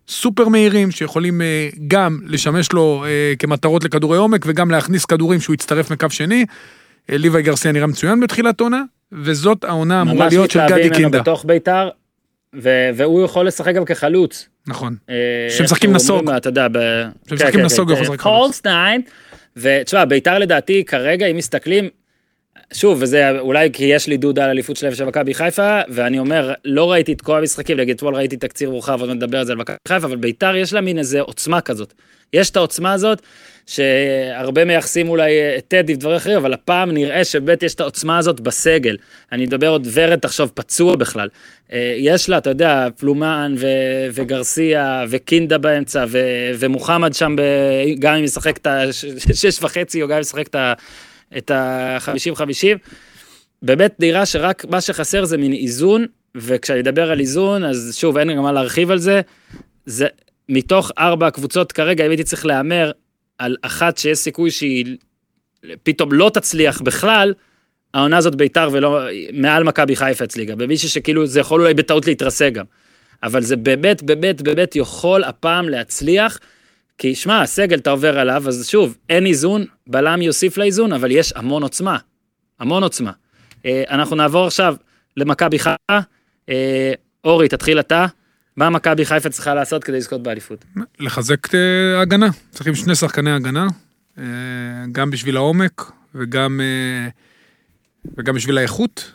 סופר מהירים, שיכולים אה, גם לשמש לו אה, כמטרות לכדורי עומק, וגם להכניס כדורים שהוא יצטרף מקו שני. אה, ליוואי גרסיה נראה מצוין בתחילת עונה, וזאת העונה אמורה ממש להיות של מתלהבים גדי ממנו קינדה. בתוך ביתר, ו- והוא יכול לשחק גם כחלוץ. נכון. שמשחקים נסוג. אתה יודע, ב... שמשחקים נסוג, הוא יכול לשחק חלוץ. הולסטיין, ותשמע, ביתר לדעתי כרגע, אם מסתכלים, שוב, וזה אולי כי יש לי דודה על אליפות שלהם של מכבי חיפה, ואני אומר, לא ראיתי את כל המשחקים, נגיד אתמול ראיתי תקציר מורחב, עוד נדבר על זה על מכבי חיפה, אבל ביתר יש לה מין איזה עוצמה כזאת. יש את העוצמה הזאת, שהרבה מייחסים אולי אה, את טדי ודברים אחרים, אבל הפעם נראה שבאמת יש את העוצמה הזאת בסגל. אני מדבר עוד ורד, תחשוב, פצוע בכלל. אה, יש לה, אתה יודע, פלומן ו- וגרסיה וקינדה באמצע, ו- ומוחמד שם, ב- גם אם ישחק את השש וחצי, או גם אם ישחק את ה... את ה-50-50. באמת נראה שרק מה שחסר זה מין איזון, וכשאני אדבר על איזון, אז שוב, אין גם מה להרחיב על זה. זה מתוך ארבע הקבוצות כרגע, אם הייתי צריך להמר על אחת שיש סיכוי שהיא פתאום לא תצליח בכלל, העונה הזאת ביתר ולא, מעל מכבי חיפה אצלי גם, במישהו שכאילו זה יכול אולי בטעות להתרסק גם. אבל זה באמת, באמת, באמת יכול הפעם להצליח, כי שמע, הסגל אתה עובר עליו, אז שוב, אין איזון, בלם יוסיף לאיזון, אבל יש המון עוצמה. המון עוצמה. אה, אנחנו נעבור עכשיו למכבי חיפה. אה, אורי, תתחיל אתה. מה מכבי חיפה צריכה לעשות כדי לזכות באליפות? לחזק את אה, ההגנה. צריכים שני שחקני הגנה, גם בשביל העומק וגם, וגם בשביל האיכות,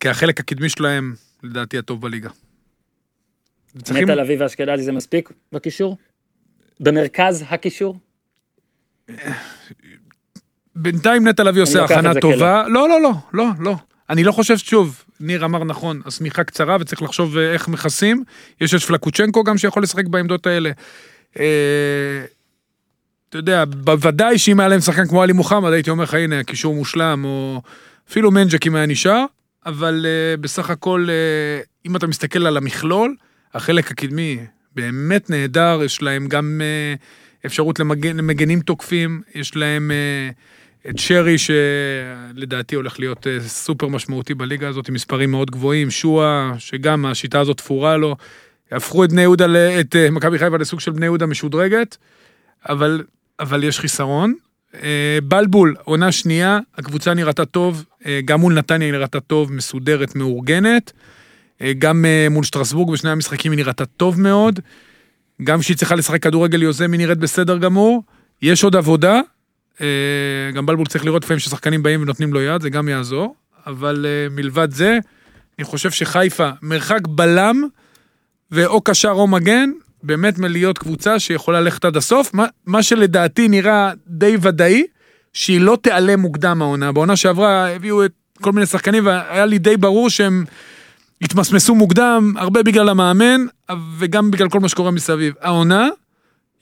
כי החלק הקדמי שלהם, לדעתי, הטוב בליגה. צריכים- נטע לביא ואשכנזי זה מספיק בקישור? במרכז הקישור? בינתיים נטע לביא עושה הכנה טובה. לא, לא, לא, לא, לא. אני לא חושב, שוב, ניר אמר נכון, השמיכה קצרה וצריך לחשוב אה, איך מכסים. יש את פלקוצ'נקו גם שיכול לשחק בעמדות האלה. אה, אתה יודע, בוודאי שאם היה להם שחקן כמו עלי מוחמד, הייתי אומר לך, הנה, הקישור מושלם, או אפילו מנג'ק אם היה נשאר, אבל uh, בסך הכל, אם אתה מסתכל על המכלול, החלק הקדמי באמת נהדר, יש להם גם uh, אפשרות למגן, למגנים תוקפים, יש להם uh, את שרי, שלדעתי הולך להיות uh, סופר משמעותי בליגה הזאת, עם מספרים מאוד גבוהים, שואה, שגם השיטה הזאת תפורה לו, הפכו את בני יהודה, את מכבי חיפה לסוג של בני יהודה משודרגת, אבל, אבל יש חיסרון. אה, בלבול, עונה שנייה, הקבוצה נראתה טוב, אה, גם מול נתניה היא נראתה טוב, מסודרת, מאורגנת. אה, גם אה, מול שטרסבורג בשני המשחקים היא נראתה טוב מאוד. גם כשהיא צריכה לשחק כדורגל יוזם היא נראית בסדר גמור. יש עוד עבודה, אה, גם בלבול צריך לראות לפעמים ששחקנים באים ונותנים לו יד, זה גם יעזור. אבל מלבד זה, אני חושב שחיפה, מרחק בלם ואו קשר או מגן, באמת מלהיות קבוצה שיכולה ללכת עד הסוף, מה, מה שלדעתי נראה די ודאי, שהיא לא תיעלם מוקדם העונה. בעונה שעברה הביאו את כל מיני שחקנים והיה לי די ברור שהם התמסמסו מוקדם, הרבה בגלל המאמן וגם בגלל כל מה שקורה מסביב. העונה,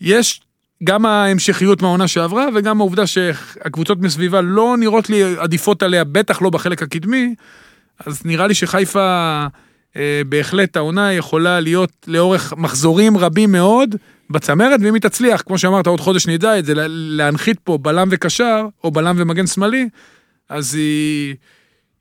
יש גם ההמשכיות מהעונה שעברה וגם העובדה שהקבוצות מסביבה לא נראות לי עדיפות עליה, בטח לא בחלק הקדמי, אז נראה לי שחיפה... אה, בהחלט העונה יכולה להיות לאורך מחזורים רבים מאוד בצמרת, ואם היא תצליח, כמו שאמרת, עוד חודש נדע את זה, לה- להנחית פה בלם וקשר, או בלם ומגן שמאלי, אז היא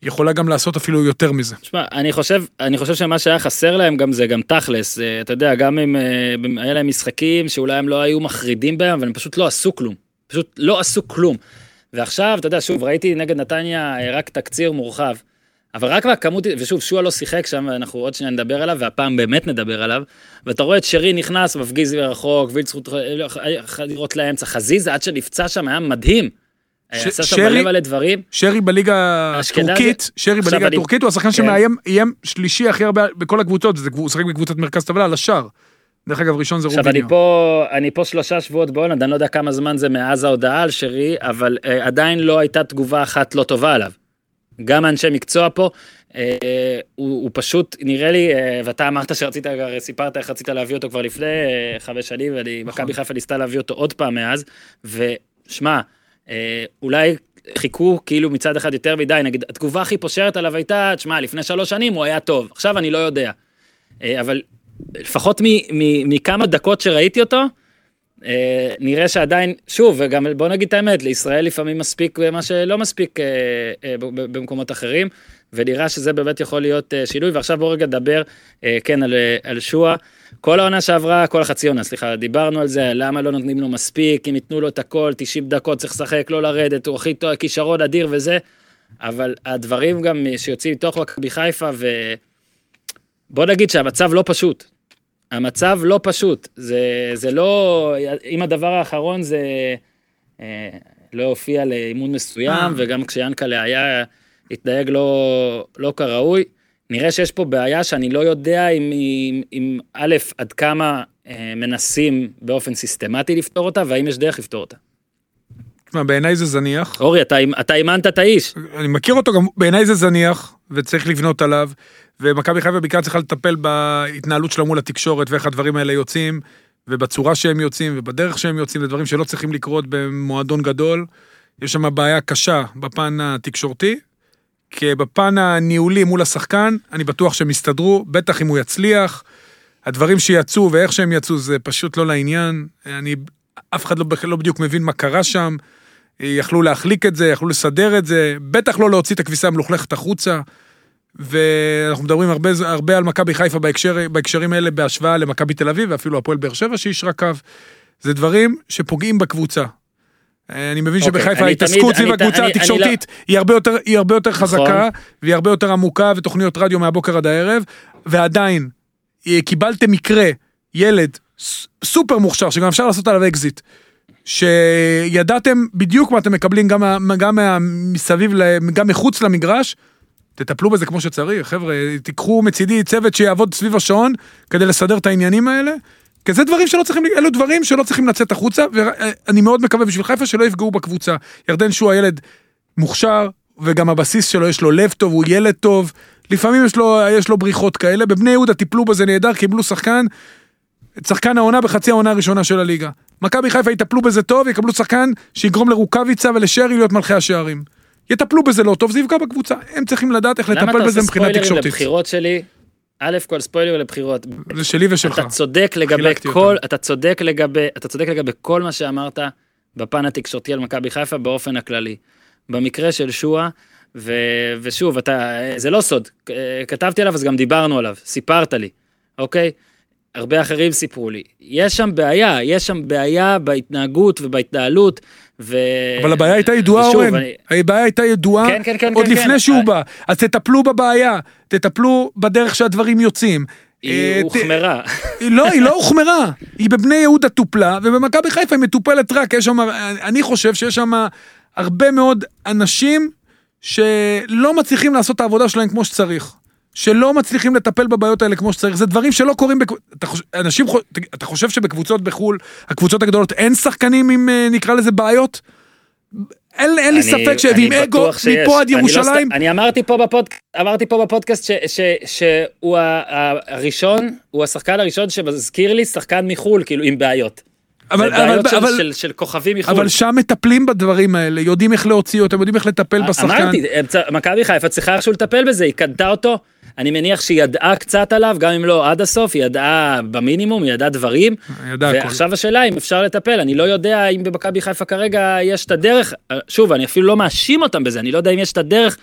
יכולה גם לעשות אפילו יותר מזה. תשמע, אני חושב, אני חושב שמה שהיה חסר להם גם זה גם תכלס, אה, אתה יודע, גם אם אה, היה להם משחקים שאולי הם לא היו מחרידים בהם, אבל הם פשוט לא עשו כלום. פשוט לא עשו כלום. ועכשיו, אתה יודע, שוב, ראיתי נגד נתניה אה, רק תקציר מורחב, אבל רק מהכמות, ושוב, שועה לא שיחק שם, ואנחנו עוד שניה נדבר עליו, והפעם באמת נדבר עליו, ואתה רואה את שרי נכנס, מפגיז מרחוק, וילצחוט חדירות לאמצע, חזיזה עד שנפצע שם היה מדהים. שרי- מלא מלא דברים. שרי בליגה הטורקית, שרי עכשיו בליגה הטורקית הוא השחקן כן. שמאיים איים שלישי הכי הרבה בכל הקבוצות, זה- הוא משחק בקבוצת מרכז טבלה על השער. דרך אגב, ראשון זה עכשיו אני רוביניו. פה, אני פה שלושה שבועות בהולנד, אני לא יודע כמה זמן זה מאז ההודעה על שרי, אבל אה, עדיין לא הייתה תגובה אחת לא טובה עליו. גם אנשי מקצוע פה, אה, הוא, הוא פשוט נראה לי, אה, ואתה אמרת שרצית, סיפרת איך רצית להביא אותו כבר לפני אה, חמש שנים, ואני, נכון. חיפה ניסתה להביא אותו עוד פעם מאז, ושמע, אולי חיכו כאילו מצד אחד יותר מדי, נגיד התגובה הכי פושרת עליו הייתה, תשמע, לפני שלוש שנים הוא היה טוב, עכשיו אני לא יודע. אה, אבל לפחות מכמה דקות שראיתי אותו, אה, נראה שעדיין, שוב, וגם בוא נגיד את האמת, לישראל לפעמים מספיק מה שלא מספיק אה, אה, במקומות אחרים, ונראה שזה באמת יכול להיות אה, שינוי, ועכשיו בואו רגע נדבר, אה, כן, על, אה, על שועה. כל העונה שעברה, כל החצי עונה, סליחה, דיברנו על זה, למה לא נותנים לו מספיק, אם ייתנו לו את הכל, 90 דקות צריך לשחק, לא לרדת, הוא הכי טוב, כישרון אדיר וזה, אבל הדברים גם שיוצאים מתוך מכבי חיפה, ו... בוא נגיד שהמצב לא פשוט. המצב לא פשוט, זה, זה לא, אם הדבר האחרון זה, אה, לא הופיע לאימון מסוים. וגם כשיאנקלה היה, התנהג לא, לא כראוי. נראה שיש פה בעיה שאני לא יודע אם, אם, אם א', עד כמה אה, מנסים באופן סיסטמטי לפתור אותה, והאם יש דרך לפתור אותה. תשמע, בעיניי זה זניח. אורי, אתה, אתה אימנת את האיש. אני מכיר אותו גם, בעיניי זה זניח, וצריך לבנות עליו, ומכבי חיפה בעיקר צריכה לטפל בהתנהלות שלה מול התקשורת, ואיך הדברים האלה יוצאים, ובצורה שהם יוצאים, ובדרך שהם יוצאים, זה דברים שלא צריכים לקרות במועדון גדול. יש שם בעיה קשה בפן התקשורתי, בפן הניהולי מול השחקן, אני בטוח שהם יסתדרו, בטח אם הוא יצליח. הדברים שיצאו ואיך שהם יצאו זה פשוט לא לעניין. אני, אף אחד לא, לא בדיוק מבין מה קרה שם. יכלו להחליק את זה, יכלו לסדר את זה, בטח לא להוציא את הכביסה המלוכלכת החוצה. ואנחנו מדברים הרבה, הרבה על מכבי חיפה בהקשר, בהקשרים האלה בהשוואה למכבי תל אביב ואפילו הפועל באר שבע שאישרה קו. זה דברים שפוגעים בקבוצה. אני מבין אוקיי, שבחיפה ההתעסקות סביב הקבוצה לא- התקשורתית היא הרבה יותר, היא הרבה יותר נכון. חזקה והיא הרבה יותר עמוקה ותוכניות רדיו מהבוקר עד הערב ועדיין אה, קיבלתם מקרה ילד סופר מוכשר שגם אפשר לעשות עליו אקזיט. שידעתם בדיוק מה אתם מקבלים גם, גם מסביב, גם מחוץ למגרש, תטפלו בזה כמו שצריך, חבר'ה, תיקחו מצידי צוות שיעבוד סביב השעון כדי לסדר את העניינים האלה. כי זה דברים שלא צריכים, אלו דברים שלא צריכים לצאת החוצה, ואני מאוד מקווה בשביל חיפה שלא יפגעו בקבוצה. ירדן שועה ילד מוכשר, וגם הבסיס שלו יש לו לב טוב, הוא ילד טוב, לפעמים יש לו, יש לו בריחות כאלה, בבני יהודה טיפלו בזה נהדר, קיבלו שחקן, שחקן העונה בחצי העונה הראשונה של הליגה. מכבי חיפה יטפלו בזה טוב, יקבלו שחקן שיגרום לרוקאביצה ולשרי להיות מלכי השערים. יטפלו בזה לא טוב, זה יפגע בקבוצה. הם צריכים לדעת איך למה לטפל אתה בזה עושה מבחינה ספוילרים תקשורתית. לבחירות שלי? א' כל ספוילר לבחירות. זה שלי ושלך. אתה צודק לגבי כל, אותם. אתה צודק לגבי, אתה צודק לגבי כל מה שאמרת בפן התקשורתי על מכבי חיפה באופן הכללי. במקרה של שועה, ו, ושוב, אתה, זה לא סוד, כתבתי עליו אז גם דיברנו עליו, סיפרת לי, אוקיי? הרבה אחרים סיפרו לי. יש שם בעיה, יש שם בעיה בהתנהגות ובהתנהלות, ו... אבל הבעיה הייתה ידועה, ושוב, אורן. אני- הבעיה הייתה ידועה כן, כן, כן, עוד כן, לפני כן. שהוא בא. אז תטפלו בבעיה, תטפלו בדרך שהדברים יוצאים. אה, היא ת- הוחמרה. לא, היא לא הוחמרה. היא בבני יהודה טופלה, ובמכבי חיפה היא מטופלת רק. יש שם, אני חושב שיש שם הרבה מאוד אנשים שלא מצליחים לעשות את העבודה שלהם כמו שצריך. שלא מצליחים לטפל בבעיות האלה כמו שצריך. זה דברים שלא קורים, בק... אתה, חושב, אנשים, אתה חושב שבקבוצות בחו"ל, הקבוצות הגדולות, אין שחקנים עם, אה, נקרא לזה, בעיות? אין, אין לי אני- ספק ש... אני ועם אגו, שיש. מפה עד אני לא ירושלים, אני אמרתי פה בפוד- אמרתי פה בפודקאסט ש- ש- שהוא הראשון, הוא השחקן הראשון שמזכיר לי שחקן מחו"ל, כאילו עם בעיות. אבל, זה בעיות אבל, של- אבל, של- של כוכבים מחו"ל. אבל שם מטפלים בדברים האלה, יודעים איך להוציא אותם, יודעים איך לטפל בשחקן. אמרתי, צ- מכבי חיפה צריכה איכשהו לטפל בזה, היא קנתה אותו, אני מניח שהיא ידעה קצת עליו, גם אם לא עד הסוף, היא ידעה במינימום, היא ידעה דברים. ידע הכל. ועכשיו השאלה אם אפשר לטפל, אני לא יודע אם במכבי חיפה כרגע יש את הדרך, שוב, אני אפילו לא מאשים אותם בזה, אני לא יודע אם יש את הדרך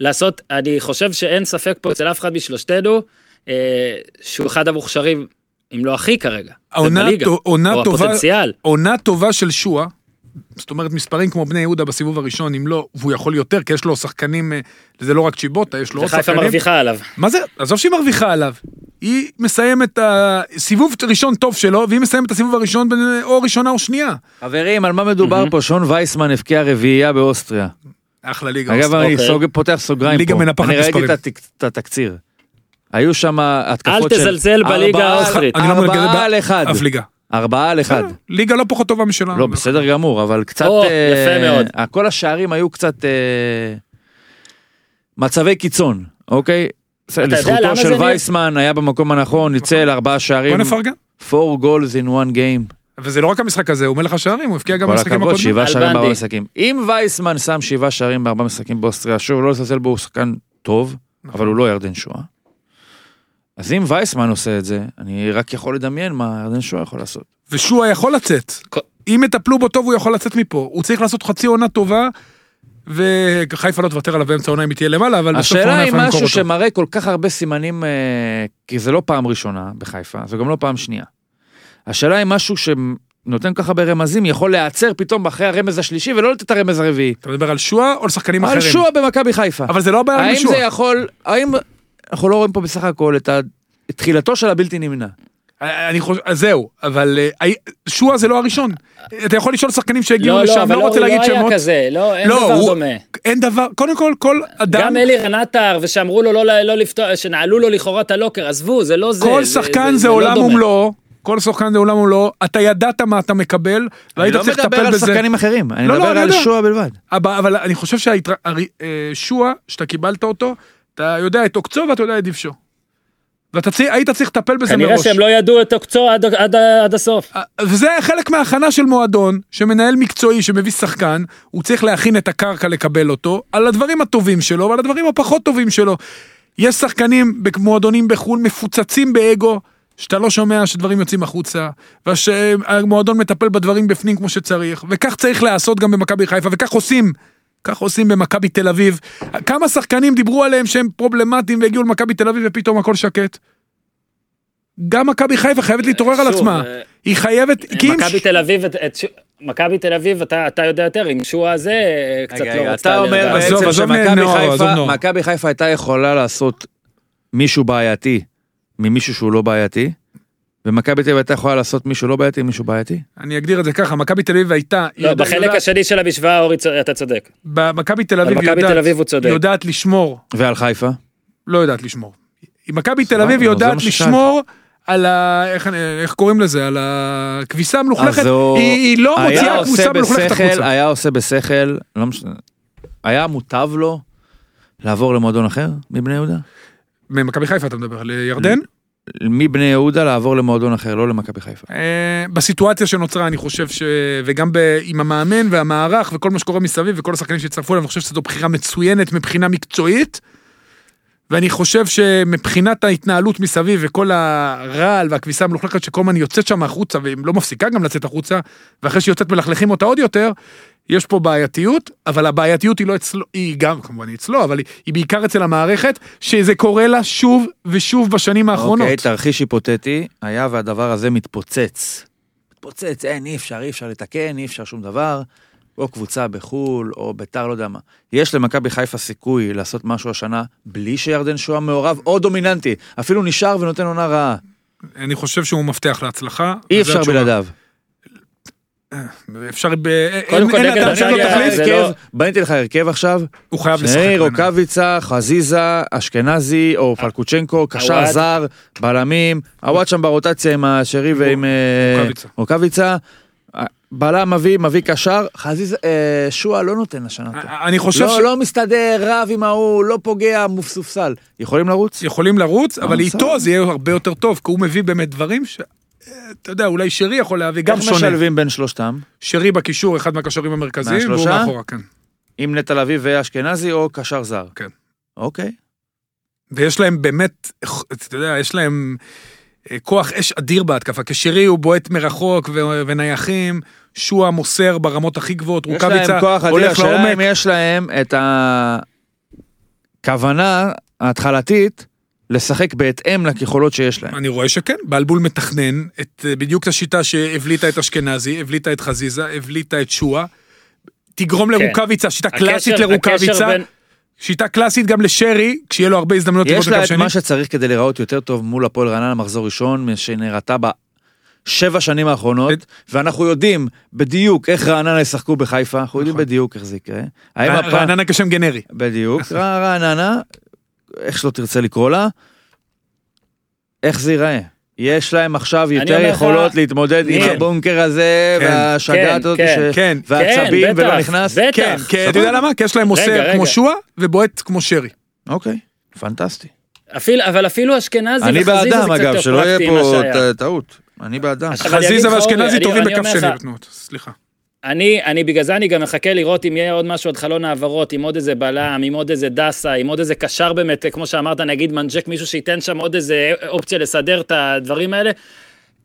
לעשות, אני חושב שאין ספק פה אצל אף אחד משלושתנו, אה, שהוא אחד המוכשרים, אם לא הכי כרגע, העונה בליגה, עונה או טובה- הפוטנציאל. עונה טובה של שואה, זאת אומרת מספרים כמו בני יהודה בסיבוב הראשון, אם לא, והוא יכול יותר, כי יש לו שחקנים, אה, זה לא רק צ'יבוטה, יש לו עוד וחיפה שחקנים. מרוויחה עליו. מה זה, עזוב שהיא מרוויחה עליו. היא מסיימת הסיבוב ראשון טוב שלו, והיא מסיימת את הסיבוב הראשון בין- או ראשונה או שנייה. חברים, על מה מדובר פה? שון וייסמן הבקיע רביעייה באוסטריה. אחלה ליגה. אגב. אני. סוג- פותח סוגריים ליגה פה. מנפחת אני ראיתי מספרים. את התק- את התקציר. היו שם התקפות אל של... תזלזל בליגה ארבעה- האוסטרית. לא ארבעה על אחד. אף ליגה. ארבעה על אחד. ליגה לא פחות טובה משלנו. לא, בסדר גמור, אבל קצת... או, אה, יפה מאוד. כל השערים היו קצת אה, מצבי קיצון, אוקיי? לזכותו של וייסמן היה במקום הנכון, ניצל ארבעה שערים. בוא נפרגן. 4 goals in one game. וזה לא רק המשחק הזה, הוא מלך השערים, הוא הבקיע גם כל במשחקים הכבוד, הקודמים. שבעה שערים. בארבעה משחקים. אם וייסמן שם שבעה שערים בארבעה משחקים באוסטריה, שוב, לא לזלזל בו, הוא שחקן טוב, אבל הוא לא ירדן שואה. אז אם וייסמן עושה את זה, אני רק יכול לדמיין מה ירדן שואה יכול לעשות. ושועה יכול לצאת. אם יטפלו בו טוב, הוא יכול לצאת מפה. הוא צריך לעשות חצי עונה טובה, וחיפה לא תוותר עליו באמצע העונה אם היא תהיה למעלה, אבל בסוף השאלה העונה היא יפה למכור משהו. שמראה כל כך הרבה סימנים, אה, כי זה לא פעם ראשונה בחיפה, זה גם לא פעם שנייה. השאלה היא משהו שנותן ככה ברמזים, יכול להיעצר פתאום אחרי הרמז השלישי ולא לתת את הרמז הרביעי. אתה מדבר על שועה או על שחקנים על אחרים? שועה במכבי חיפה. אבל זה לא הבעיה עם האם זה. יכול, האם אנחנו לא רואים פה בסך הכל את ה- את תחילתו של הבלתי נמנע. אני חושב, אז זהו, אבל אה, שועה זה לא הראשון. אתה יכול לשאול שחקנים שהגיעו לא, לשם, לא, אבל לא רוצה להגיד לא היה שמות. כזה, לא, אין לא, דבר הוא- דומה. אין דבר, קודם כל, כל אדם, גם אלירן עטר, ושאמרו לו לא, לא לפתוח, שנעלו לו לכאורה את הלוקר, עזבו, זה לא זה. כל שחקן זה לא עולם. ומלואו, כל שחקן זה עולם ומלואו, אתה ידעת מה אתה מקבל, אני והיית לא צריך מדבר לטפל על בזה. שחקנים אחרים, אני לא, לא, מדבר אני על. שועה בלבד. אבל, אבל אני חושב שהשועה, שאתה קיבלת אותו, אתה יודע את עוקצו ואתה יודע את דבשו. ואתה צי- היית צריך לטפל בזה כנראה מראש. שהם לא ידעו את עוקצו עד, עד, עד הסוף. אה, וזה חלק מההכנה של מועדון, שמנהל מקצועי שמביא שחקן, הוא צריך להכין את הקרקע לקבל אותו, על הדברים הטובים שלו ועל הדברים הפחות טובים שלו. יש שחקנים במועדונים בחו"ל מפוצצים באגו, שאתה לא שומע שדברים יוצאים החוצה, ושהמועדון מטפל בדברים בפנים כמו שצריך, וכך צריך לעשות גם במכבי חיפה, וכך עושים. כך עושים במכבי תל אביב. כמה שחקנים דיברו עליהם שהם פרובלמטיים והגיעו למכבי תל אביב ופתאום הכל שקט. גם מכבי חיפה חייבת להתעורר על עצמה. אה, היא חייבת, כי אם... מכבי תל אביב, מכבי תל אביב, אתה, אתה יודע יותר, עם שועה הזה, אה, קצת לא רצתה אתה אומר בעצם שמכבי חיפה. מכבי חיפה הייתה יכולה לעשות מישהו בעייתי ממישהו שהוא לא בעייתי, ומכבי תל אביב הייתה יכולה לעשות מישהו לא בעייתי ממישהו בעייתי. אני אגדיר את זה ככה, מכבי תל אביב הייתה... לא, יודע- בחלק יודעת- השני של המשוואה, אורי, אתה צודק. במכבי תל אביב יודעת- תל אביב הוא צודק. יודעת לשמור, ועל חיפה? לא יודעת לשמור. מכבי תל אביב יודעת. לשמור על ה... איך אני- איך קוראים לזה? על הכביסה המלוכלכת, אז הוא היא היא לא מוציאה כביסה מלוכלכת החוצה. היה עושה בשכל, לא משנה, היה מוטב לו לעבור למועדון אחר מבני יהודה? ממכבי חיפה אתה מדבר, לירדן? מבני יהודה לעבור למועדון אחר, לא למכבי חיפה. אה, בסיטואציה שנוצרה אני חושב ש... וגם ב... עם המאמן והמערך וכל מה שקורה מסביב וכל השחקנים שהצטרפו אליו, אני חושב שזו בחירה מצוינת מבחינה מקצועית. ואני חושב שמבחינת ההתנהלות מסביב וכל הרעל והכביסה המלוכלכת שכל הזמן יוצאת שם החוצה והיא לא מפסיקה גם לצאת החוצה ואחרי שהיא יוצאת מלכלכים אותה עוד יותר, יש פה בעייתיות, אבל הבעייתיות היא לא אצלו, היא גם כמובן אצלו, אבל היא, היא בעיקר אצל המערכת, שזה קורה לה שוב ושוב בשנים האחרונות. אוקיי, תרחיש היפותטי, היה והדבר הזה מתפוצץ. מתפוצץ, אין, אי אפשר, אי אפשר לתקן, אי אפשר שום דבר. או קבוצה בחו"ל, או ביתר, לא יודע מה. יש למכבי חיפה סיכוי לעשות משהו השנה בלי שירדן שואה מעורב או דומיננטי. אפילו נשאר ונותן עונה רעה. אני חושב שהוא מפתח להצלחה. אי אפשר התשובה. בלעדיו. אפשר ב... קודם אין- כל, נגד תחליף, לא- בניתי לך הרכב עכשיו, הוא חייב לשחק. שני. רוקאביצה, חזיזה, אשכנזי או פלקוצ'נקו, קשר. זר, בלמים, עווד שם ברוטציה עם השרי ועם אה, רוקאביצה. בלם מביא, מביא קשר, חזיזה, אה, שועה לא נותן לשנה טוב. אני חושב לא, ש... לא מסתדר, רב עם ההוא, לא פוגע, מופסופסל. יכולים לרוץ? יכולים לרוץ, אבל אה, איתו. זה יהיה הרבה יותר טוב, כי הוא מביא באמת דברים ש... אתה יודע, אולי שרי יכול להביא גם איך שונה. משלבים בין שלושתם? שרי בקישור, אחד מהקשרים המרכזיים, והוא? מאחורה, כן. עם נטע לביא ואשכנזי או קשר זר? כן. אוקיי. ויש להם באמת, אתה יודע, יש להם אה, כוח אש אדיר בהתקפה, כשרי הוא בועט מרחוק ו- ונייחים, שועה מוסר ברמות הכי גבוהות, יש רוקאביצה להם כוח אדיר, הולך השאלה לעומק. אם יש להם את הכוונה ההתחלתית לשחק בהתאם ליכולות שיש להם. אני רואה שכן, בלבול מתכנן את, אה, בדיוק את השיטה שהבליטה את אשכנזי, הבליטה את חזיזה, הבליטה את שועה. תגרום כן. לרוקאביצה, שיטה הקשר- קלאסית לרוקאביצה, בין- שיטה קלאסית גם לשרי, כשיהיה לו הרבה הזדמנויות לבעוט יש לה את. מה שצריך כדי להיראות יותר טוב מול הפועל רעננה מחזור ראשון שנראתה בשבע שנים האחרונות ואנחנו יודעים בדיוק איך רעננה ישחקו בחיפה אנחנו יודעים נכון. בדיוק איך זה יקרה. רע- הפעם- רעננה כשם גנרי. בדיוק רע- רעננה איך שלא תרצה לקרוא לה. איך זה ייראה. יש להם עכשיו יותר אומר לך, יכולות להתמודד עם כן. הבונקר הזה כן, והשגעת כן, הזאת כן, ש- כן, והעצבים כן, ולא בטח, נכנס. בטח. כן, כי אתה יודע למה? כי יש להם מוסר כמו. שועה ובועט כמו שרי. אוקיי, פנטסטי. אפילו, אבל אפילו אשכנזי אני וחזיזה זה קצת אגב, יותר שלא יהיה פרקטי ממה פה שהיה. ט- טעות. אני בעדם. אבל אני אגיד חזיזה ואשכנזי טובים אני- אני בכף שני בתנועות, סליחה. אני, אני בגלל זה אני גם מחכה לראות אם יהיה עוד משהו עד חלון העברות, עם עוד איזה בלם, עם עוד איזה דסה, עם עוד איזה קשר באמת, כמו שאמרת, נגיד מנג'ק, מישהו שייתן שם עוד איזה אופציה לסדר את הדברים האלה.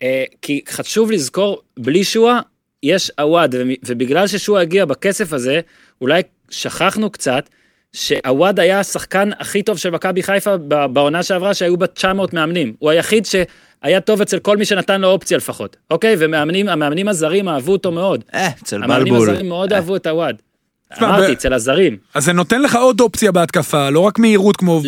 אה, כי חשוב לזכור, בלי שועה, יש עווד, ומ- ובגלל ששועה הגיע בכסף הזה, אולי שכחנו קצת, שעווד היה השחקן הכי טוב של מכבי חיפה בעונה שעברה, שהיו בה 900 מאמנים. הוא היחיד שהיה טוב אצל כל מי שנתן לו אופציה לפחות, אוקיי? ומאמנים, המאמנים הזרים אהבו אותו מאוד. אה, אצל המאמנים בלבול. הזרים מאוד אה, אהבו את הוואד. אמרתי, אצל הזרים. אז זה נותן לך עוד אופציה בהתקפה, לא רק מהירות כמו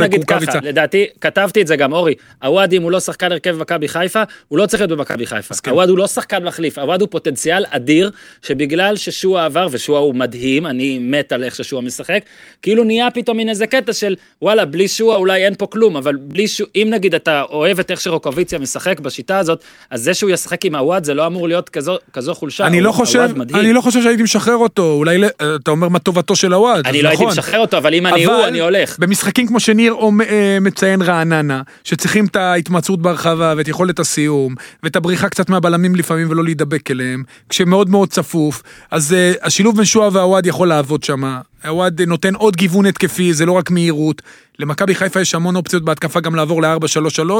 נגיד ככה, וקורקביצה. לדעתי, כתבתי את זה גם, אורי, עווד אם הוא לא שחקן הרכב במכבי חיפה, הוא לא צריך להיות במכבי חיפה. עווד הוא לא שחקן מחליף, עווד הוא פוטנציאל אדיר, שבגלל ששועה עבר, ושועה הוא מדהים, אני מת על איך ששועה משחק, כאילו נהיה פתאום מין איזה קטע של, וואלה, בלי שועה אולי אין פה כלום, אבל בלי שועה, אם נגיד אתה אוהב את איך שרוקוויציה משחק בשיטה הזאת, אז זה שהוא ישחק עם עווד זה לא אמור להיות כזו, כזו חולשה. אני לא חושב. אני לא חושב שהייתי משחרר אותו, אולי אתה אומר מה טובתו של הוואד, אני לא הייתי נכון. משחרר אותו, אבל אם אני הוא, אני הולך. במשחקים כמו שניר אה, מציין רעננה, שצריכים את ההתמצאות ברחבה ואת יכולת הסיום, ואת הבריחה קצת מהבלמים לפעמים ולא להידבק אליהם, כשמאוד מאוד צפוף, אז אה, השילוב בין שועה והוואד יכול לעבוד שם. הוואד נותן עוד גיוון התקפי, זה לא רק מהירות. למכבי חיפה יש המון אופציות בהתקפה גם לעבור ל-4-3-3,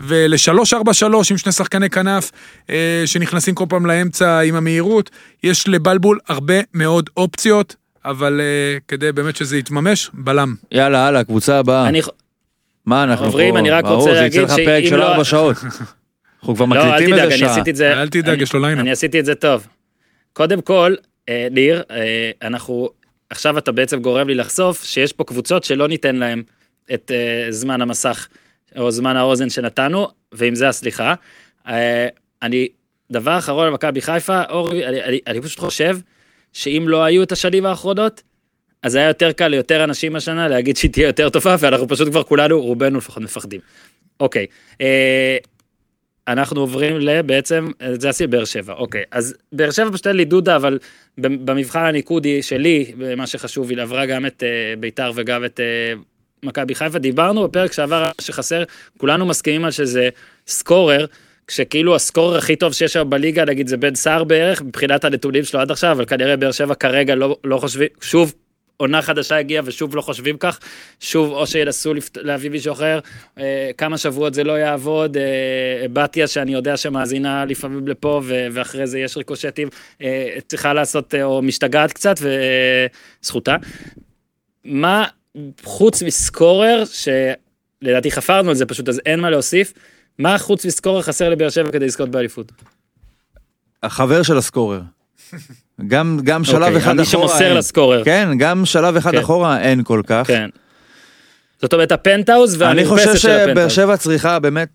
ול-3-4-3 עם שני שחקני כנף אה, שנכנסים כל פעם לאמצע עם המהירות. יש לבלבול הרבה מאוד אופציות, אבל אה, כדי באמת שזה יתממש, בלם. יאללה, הלאה, קבוצה הבאה. אני, מה אנחנו עוברים, פה? אני רק ברור, רוצה זה יצא להגיד לך פרק שאם של לא- ארבע שעות. אנחנו כבר לא, אל מקליטים תדאג, איזה אני שעה. עשיתי את זה. אל תדאג, אני- יש לו ליינאפ. אני עשיתי את זה טוב. קודם כל, אה, ניר, אה, אנחנו, עכשיו אתה בעצם גורם לי לחשוף שיש פה קבוצות שלא ניתן להם את אה, זמן המסך או זמן האוזן שנתנו, ועם זה הסליחה. אה, אני, דבר אחרון על מכבי חיפה, אורי, אני, אני, אני פשוט חושב שאם לא היו את השנים האחרונות, אז היה יותר קל ליותר אנשים השנה להגיד שהיא תהיה יותר טובה, ואנחנו פשוט כבר כולנו, רובנו לפחות מפחדים. אוקיי, אה, אנחנו עוברים לבעצם, זה עשיתי באר שבע, אוקיי. אז באר שבע פשוט אין לי דודה, אבל במבחן הניקודי שלי, מה שחשוב, היא עברה גם את אה, ביתר וגם את אה, מכבי חיפה. דיברנו בפרק שעבר שחסר, כולנו מסכימים על שזה סקורר. כשכאילו הסקורר הכי טוב שיש היום בליגה, נגיד זה בן סער בערך, מבחינת הנתונים שלו עד עכשיו, אבל כנראה באר שבע כרגע לא, לא חושבים, שוב, עונה חדשה הגיעה ושוב לא חושבים כך, שוב או שינסו. להביא מישהו אחר, אה, כמה שבועות זה לא יעבוד, אה, בתיה שאני יודע שמאזינה לפעמים לפה ו... ואחרי זה יש ריקושטים, אה, צריכה לעשות, אה, או משתגעת קצת וזכותה. מה חוץ מסקורר, שלדעתי חפרנו על זה פשוט, אז אין מה להוסיף, מה חוץ מסקורר חסר לבאר שבע כדי לזכות באליפות? החבר של הסקורר. גם גם שלב אוקיי, אחד מי אחורה. שמוסר אין. לסקורר. כן, גם שלב אחד כן. אחורה אין כל כך. כן. זאת אומרת הפנטהאוז אני חושב והמרפסת של שבאר הפנטהאוז. שבע צריכה באמת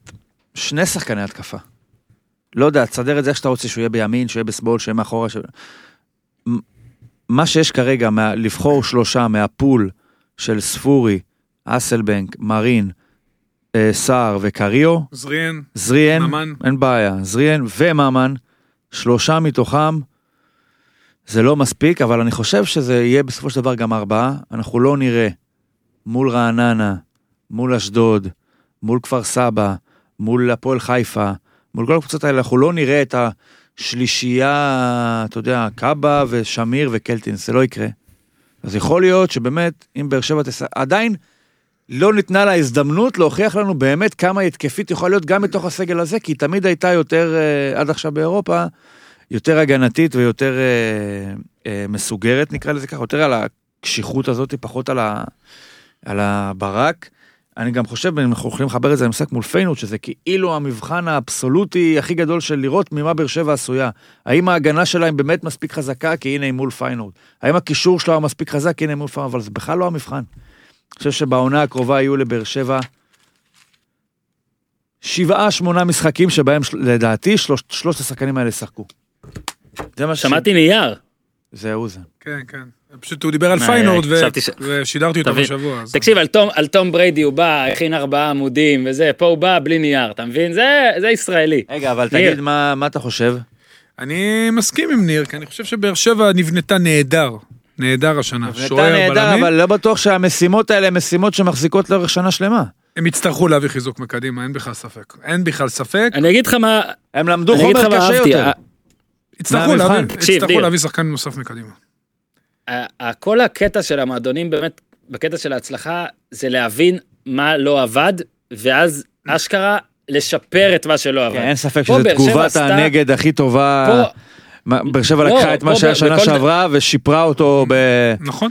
שני שחקני התקפה. לא יודע, תסדר את זה איך שאתה רוצה, שהוא יהיה בימין, שהוא יהיה בשמאל, שהוא יהיה מאחורה. ש... מה שיש כרגע, מה... לבחור שלושה מהפול של ספורי, אסלבנק, מרין, אה, סער וקריו, זריאן, זריאן, ממן. אין בעיה, זריאן וממן, שלושה מתוכם, זה לא מספיק, אבל אני חושב שזה יהיה בסופו של דבר גם ארבעה. אנחנו לא נראה מול רעננה, מול אשדוד, מול כפר סבא, מול הפועל חיפה, מול כל הקבוצות האלה, אנחנו לא נראה את השלישייה, אתה יודע, קאבה ושמיר וקלטינס, זה לא יקרה. אז יכול להיות שבאמת, אם באר שבע תס... עדיין לא ניתנה לה הזדמנות להוכיח לנו באמת כמה התקפית יכולה להיות גם בתוך הסגל הזה, כי היא תמיד הייתה יותר, אה, עד עכשיו באירופה, יותר הגנתית ויותר אה, אה, מסוגרת, נקרא לזה ככה, יותר על הקשיחות הזאת, פחות על, ה, על הברק. אני גם חושב, אם אנחנו יכולים לחבר את זה למשחק מול פיינורד, שזה כאילו המבחן האבסולוטי הכי גדול של לראות ממה באר שבע עשויה. האם ההגנה שלהם באמת מספיק חזקה, כי הנה היא מול פיינורד. האם הקישור שלה מספיק חזק, כי הנה היא מול פיינורד, אבל זה בכלל לא המבחן. אני חושב שבעונה הקרובה יהיו לבאר שבע שבעה, שמונה משחקים שבהם לדעתי שלוש, שלושת השחקנים האלה ישחקו. זה מה ש... שמעתי נייר. זהו זה. כן, כן. פשוט הוא דיבר על פיינורד ושידרתי אותו. בשבוע. תקשיב, על תום, בריידי הוא בא, הכין ארבעה עמודים וזה, פה הוא בא בלי נייר, אתה מבין? זה, זה ישראלי. רגע, אבל. תגיד מה, מה אתה חושב? אני מסכים עם ניר, כי אני חושב שבאר שבע נבנתה נהדר. נהדר השנה. נבנתה נהדר, אבל לא בטוח שהמשימות האלה הן משימות שמחזיקות לאורך שנה שלמה. הם יצטרכו להביא חיזוק מקדימה, אין בכלל ספק. אין בכלל ספק. אני אגיד לך מה, הם למדו חומר קשה יותר. יצטרכו. להביא, יצטרכו שחקן נוסף מקדימה. כל הקטע של המועדונים באמת, בקטע של ההצלחה, זה להבין מה לא עבד, ואז אשכרה לשפר את מה שלא עבד. כן, אין ספק שזו תגובת הנגד הכי טובה. באר שבע לא, לקחה את מה שהיה שנה שעברה ושיפרה אותו ב- נכון?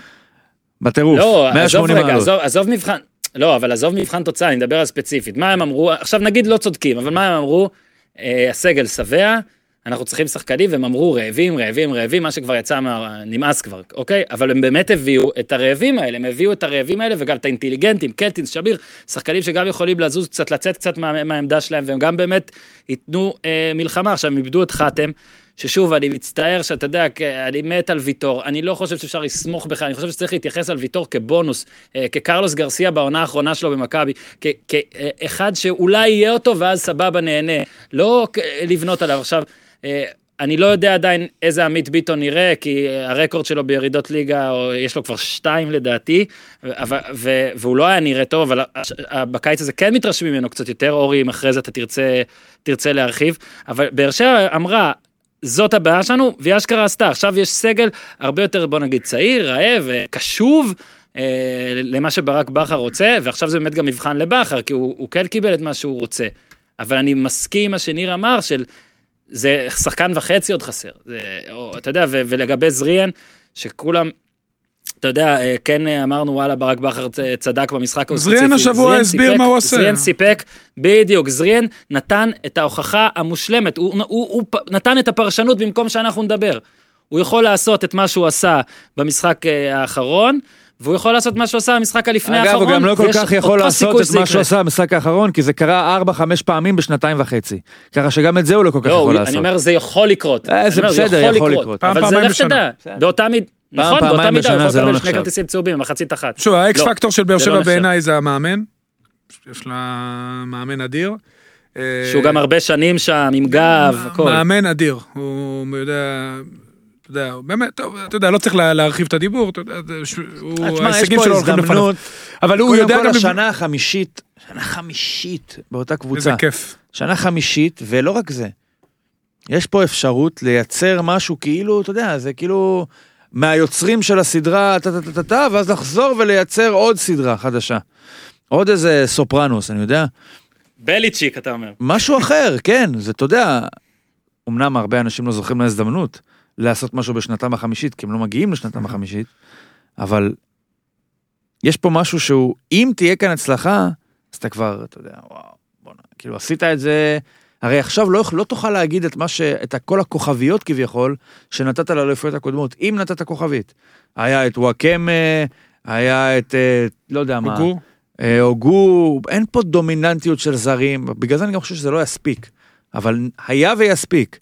בטירוף. לא, עזוב 180 רגע, מעלות. עזוב, עזוב מבחן, לא, אבל עזוב מבחן תוצאה, אני מדבר על ספציפית. מה הם אמרו, עכשיו נגיד לא צודקים, אבל מה הם אמרו? אה, הסגל שבע, אנחנו צריכים שחקנים, והם אמרו רעבים, רעבים, רעבים, מה שכבר יצא, מה... נמאס כבר, אוקיי? אבל הם באמת הביאו את הרעבים האלה, הם הביאו את הרעבים האלה, וגם את האינטליגנטים, קלטינס, שמיר, שחקנים שגם יכולים לזוז קצת, לצאת קצת מה, מהעמדה שלהם, והם גם באמת ייתנו אה, מלחמה. עכשיו, הם איבדו את חתם, ששוב, אני מצטער שאתה יודע, אני מת על ויטור, אני לא חושב שאפשר לסמוך בך, אני חושב שצריך להתייחס על ויטור כבונוס, אה, כקרלוס גרסיה בעונה האחרונה שלו במכבי, כאחד שאולי יהיה אותו ואז סבבה נהנה, לא לבנות עליו. עכשיו, אה, אני לא יודע עדיין איזה עמית ביטון נראה, כי אה, הרקורד שלו בירידות ליגה, או יש לו כבר שתיים לדעתי, אבל, ו, והוא לא היה נראה טוב, אבל בקיץ הזה כן מתרשמים ממנו קצת יותר, אורי, אם אחרי זה אתה תרצה, תרצה להרחיב, אבל באר שבע אמרה, זאת הבעיה שלנו, והיא אשכרה עשתה. עכשיו יש סגל הרבה יותר, בוא נגיד, צעיר, רעב, אה, קשוב. אה, למה שברק בכר רוצה, ועכשיו זה באמת גם מבחן לבכר, כי הוא, הוא כן קיבל את מה שהוא רוצה. אבל אני מסכים עם מה שניר אמר, של זה שחקן וחצי עוד חסר. זה, או, אתה יודע, ו, ולגבי זריאן, שכולם, אתה יודע, אה, כן אה, אמרנו, וואלה, ברק בכר צדק במשחק זריאן השבוע זריאן הסביר סיפק- מה הוא עושה. זריאן סיפק, בדיוק, זריאן נתן את ההוכחה המושלמת, הוא, הוא, הוא פ- נתן את הפרשנות במקום שאנחנו נדבר. הוא יכול לעשות את מה שהוא עשה במשחק אה, האחרון, והוא יכול לעשות מה שהוא עשה במשחק הלפני אגב, האחרון. הוא גם לא כל כך יכול לעשות את מה שהוא. עשה במשחק האחרון, כי זה קרה 4-5 פעמים בשנתיים וחצי. ככה שגם את זה הוא לא כל כך לא, יכול לעשות. אני אומר, זה יכול לקרות. אה, זה בסדר, יכול לקרות. אבל זה לך. תדע, באותה מידה, נכון, באותה מידה הוא יכול זה לא לקבל שני. כרטיסים צהובים במחצית אחת. שוב, האקס לא, פקטור של באר זה שבע. בעיניי זה המאמן. יש לה מאמן אדיר. אה, שהוא גם הרבה שנים שם, עם גב, הכל. מאמן אדיר, הוא יודע, אתה יודע, באמת, טוב, אתה יודע, לא צריך לה- להרחיב את הדיבור, אתה יודע, הוא- אה, ההישגים שלו הולכים לפניו. אבל הוא קודם יודע כל גם... השנה החמישית, שנה חמישית באותה איזה קבוצה. כיף. שנה חמישית, ולא רק זה. יש פה אפשרות לייצר משהו כאילו, אתה יודע, זה כאילו מהיוצרים של הסדרה, טה-טה-טה-טה, ואז לחזור ולייצר עוד סדרה חדשה. עוד איזה סופרנוס, אני יודע. בליצ'יק, אתה אומר. משהו אחר, כן, זה, אתה יודע, אמנם הרבה אנשים לא זוכרים להזדמנות לעשות משהו בשנתם החמישית, כי הם לא מגיעים לשנתם החמישית, אבל יש פה משהו שהוא, אם תהיה כאן הצלחה, אז אתה כבר, אתה יודע, וואו, בוא'נה, כאילו עשית את זה, הרי עכשיו לא, לא תוכל להגיד את מה ש... את כל הכוכביות כביכול, שנתת לאליפויות הקודמות, אם נתת כוכבית. היה את וואקמה, היה את, אה, לא יודע מה. הוגו. אה, הוגו, אין פה דומיננטיות של זרים, בגלל זה אני גם חושב שזה לא יספיק. אבל היה ויספיק.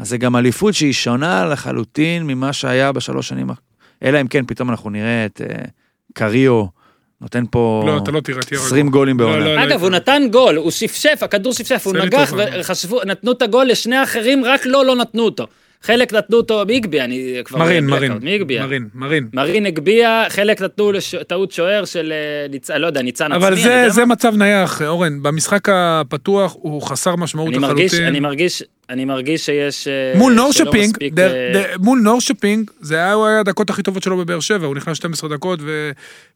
אז זה גם אליפות שהיא שונה לחלוטין ממה שהיה בשלוש שנים, אלא אם כן פתאום אנחנו נראה את אה, קריו נותן פה לא, אתה לא תראה, תהיה 20 רגוע. גולים לא, בעונה. לא, אגב, הוא נתן גול, הוא שפשף, הכדור שפשף, הוא נגח. וחשבו, נתנו את הגול לשני האחרים, רק לו לא נתנו אותו. חלק נתנו אותו מיגבי, אני כבר... מרין, blackout, מרין, מיגביה. מרין, מרין. מרין הגביה, חלק נתנו טעות שוער של אה, ניצן, לא יודע, ניצן עצמי. אבל זה, זה. מצב נייח, אורן. במשחק הפתוח הוא חסר משמעות אני מרגיש, לחלוטין. אני מרגיש, אני מרגיש שיש... אה, מול נורשפינג, מספיק, דר- אה, דר- מול נורשפינג, זה היה, הדקות הכי טובות שלו בבאר שבע, הוא נכנס 12 dקות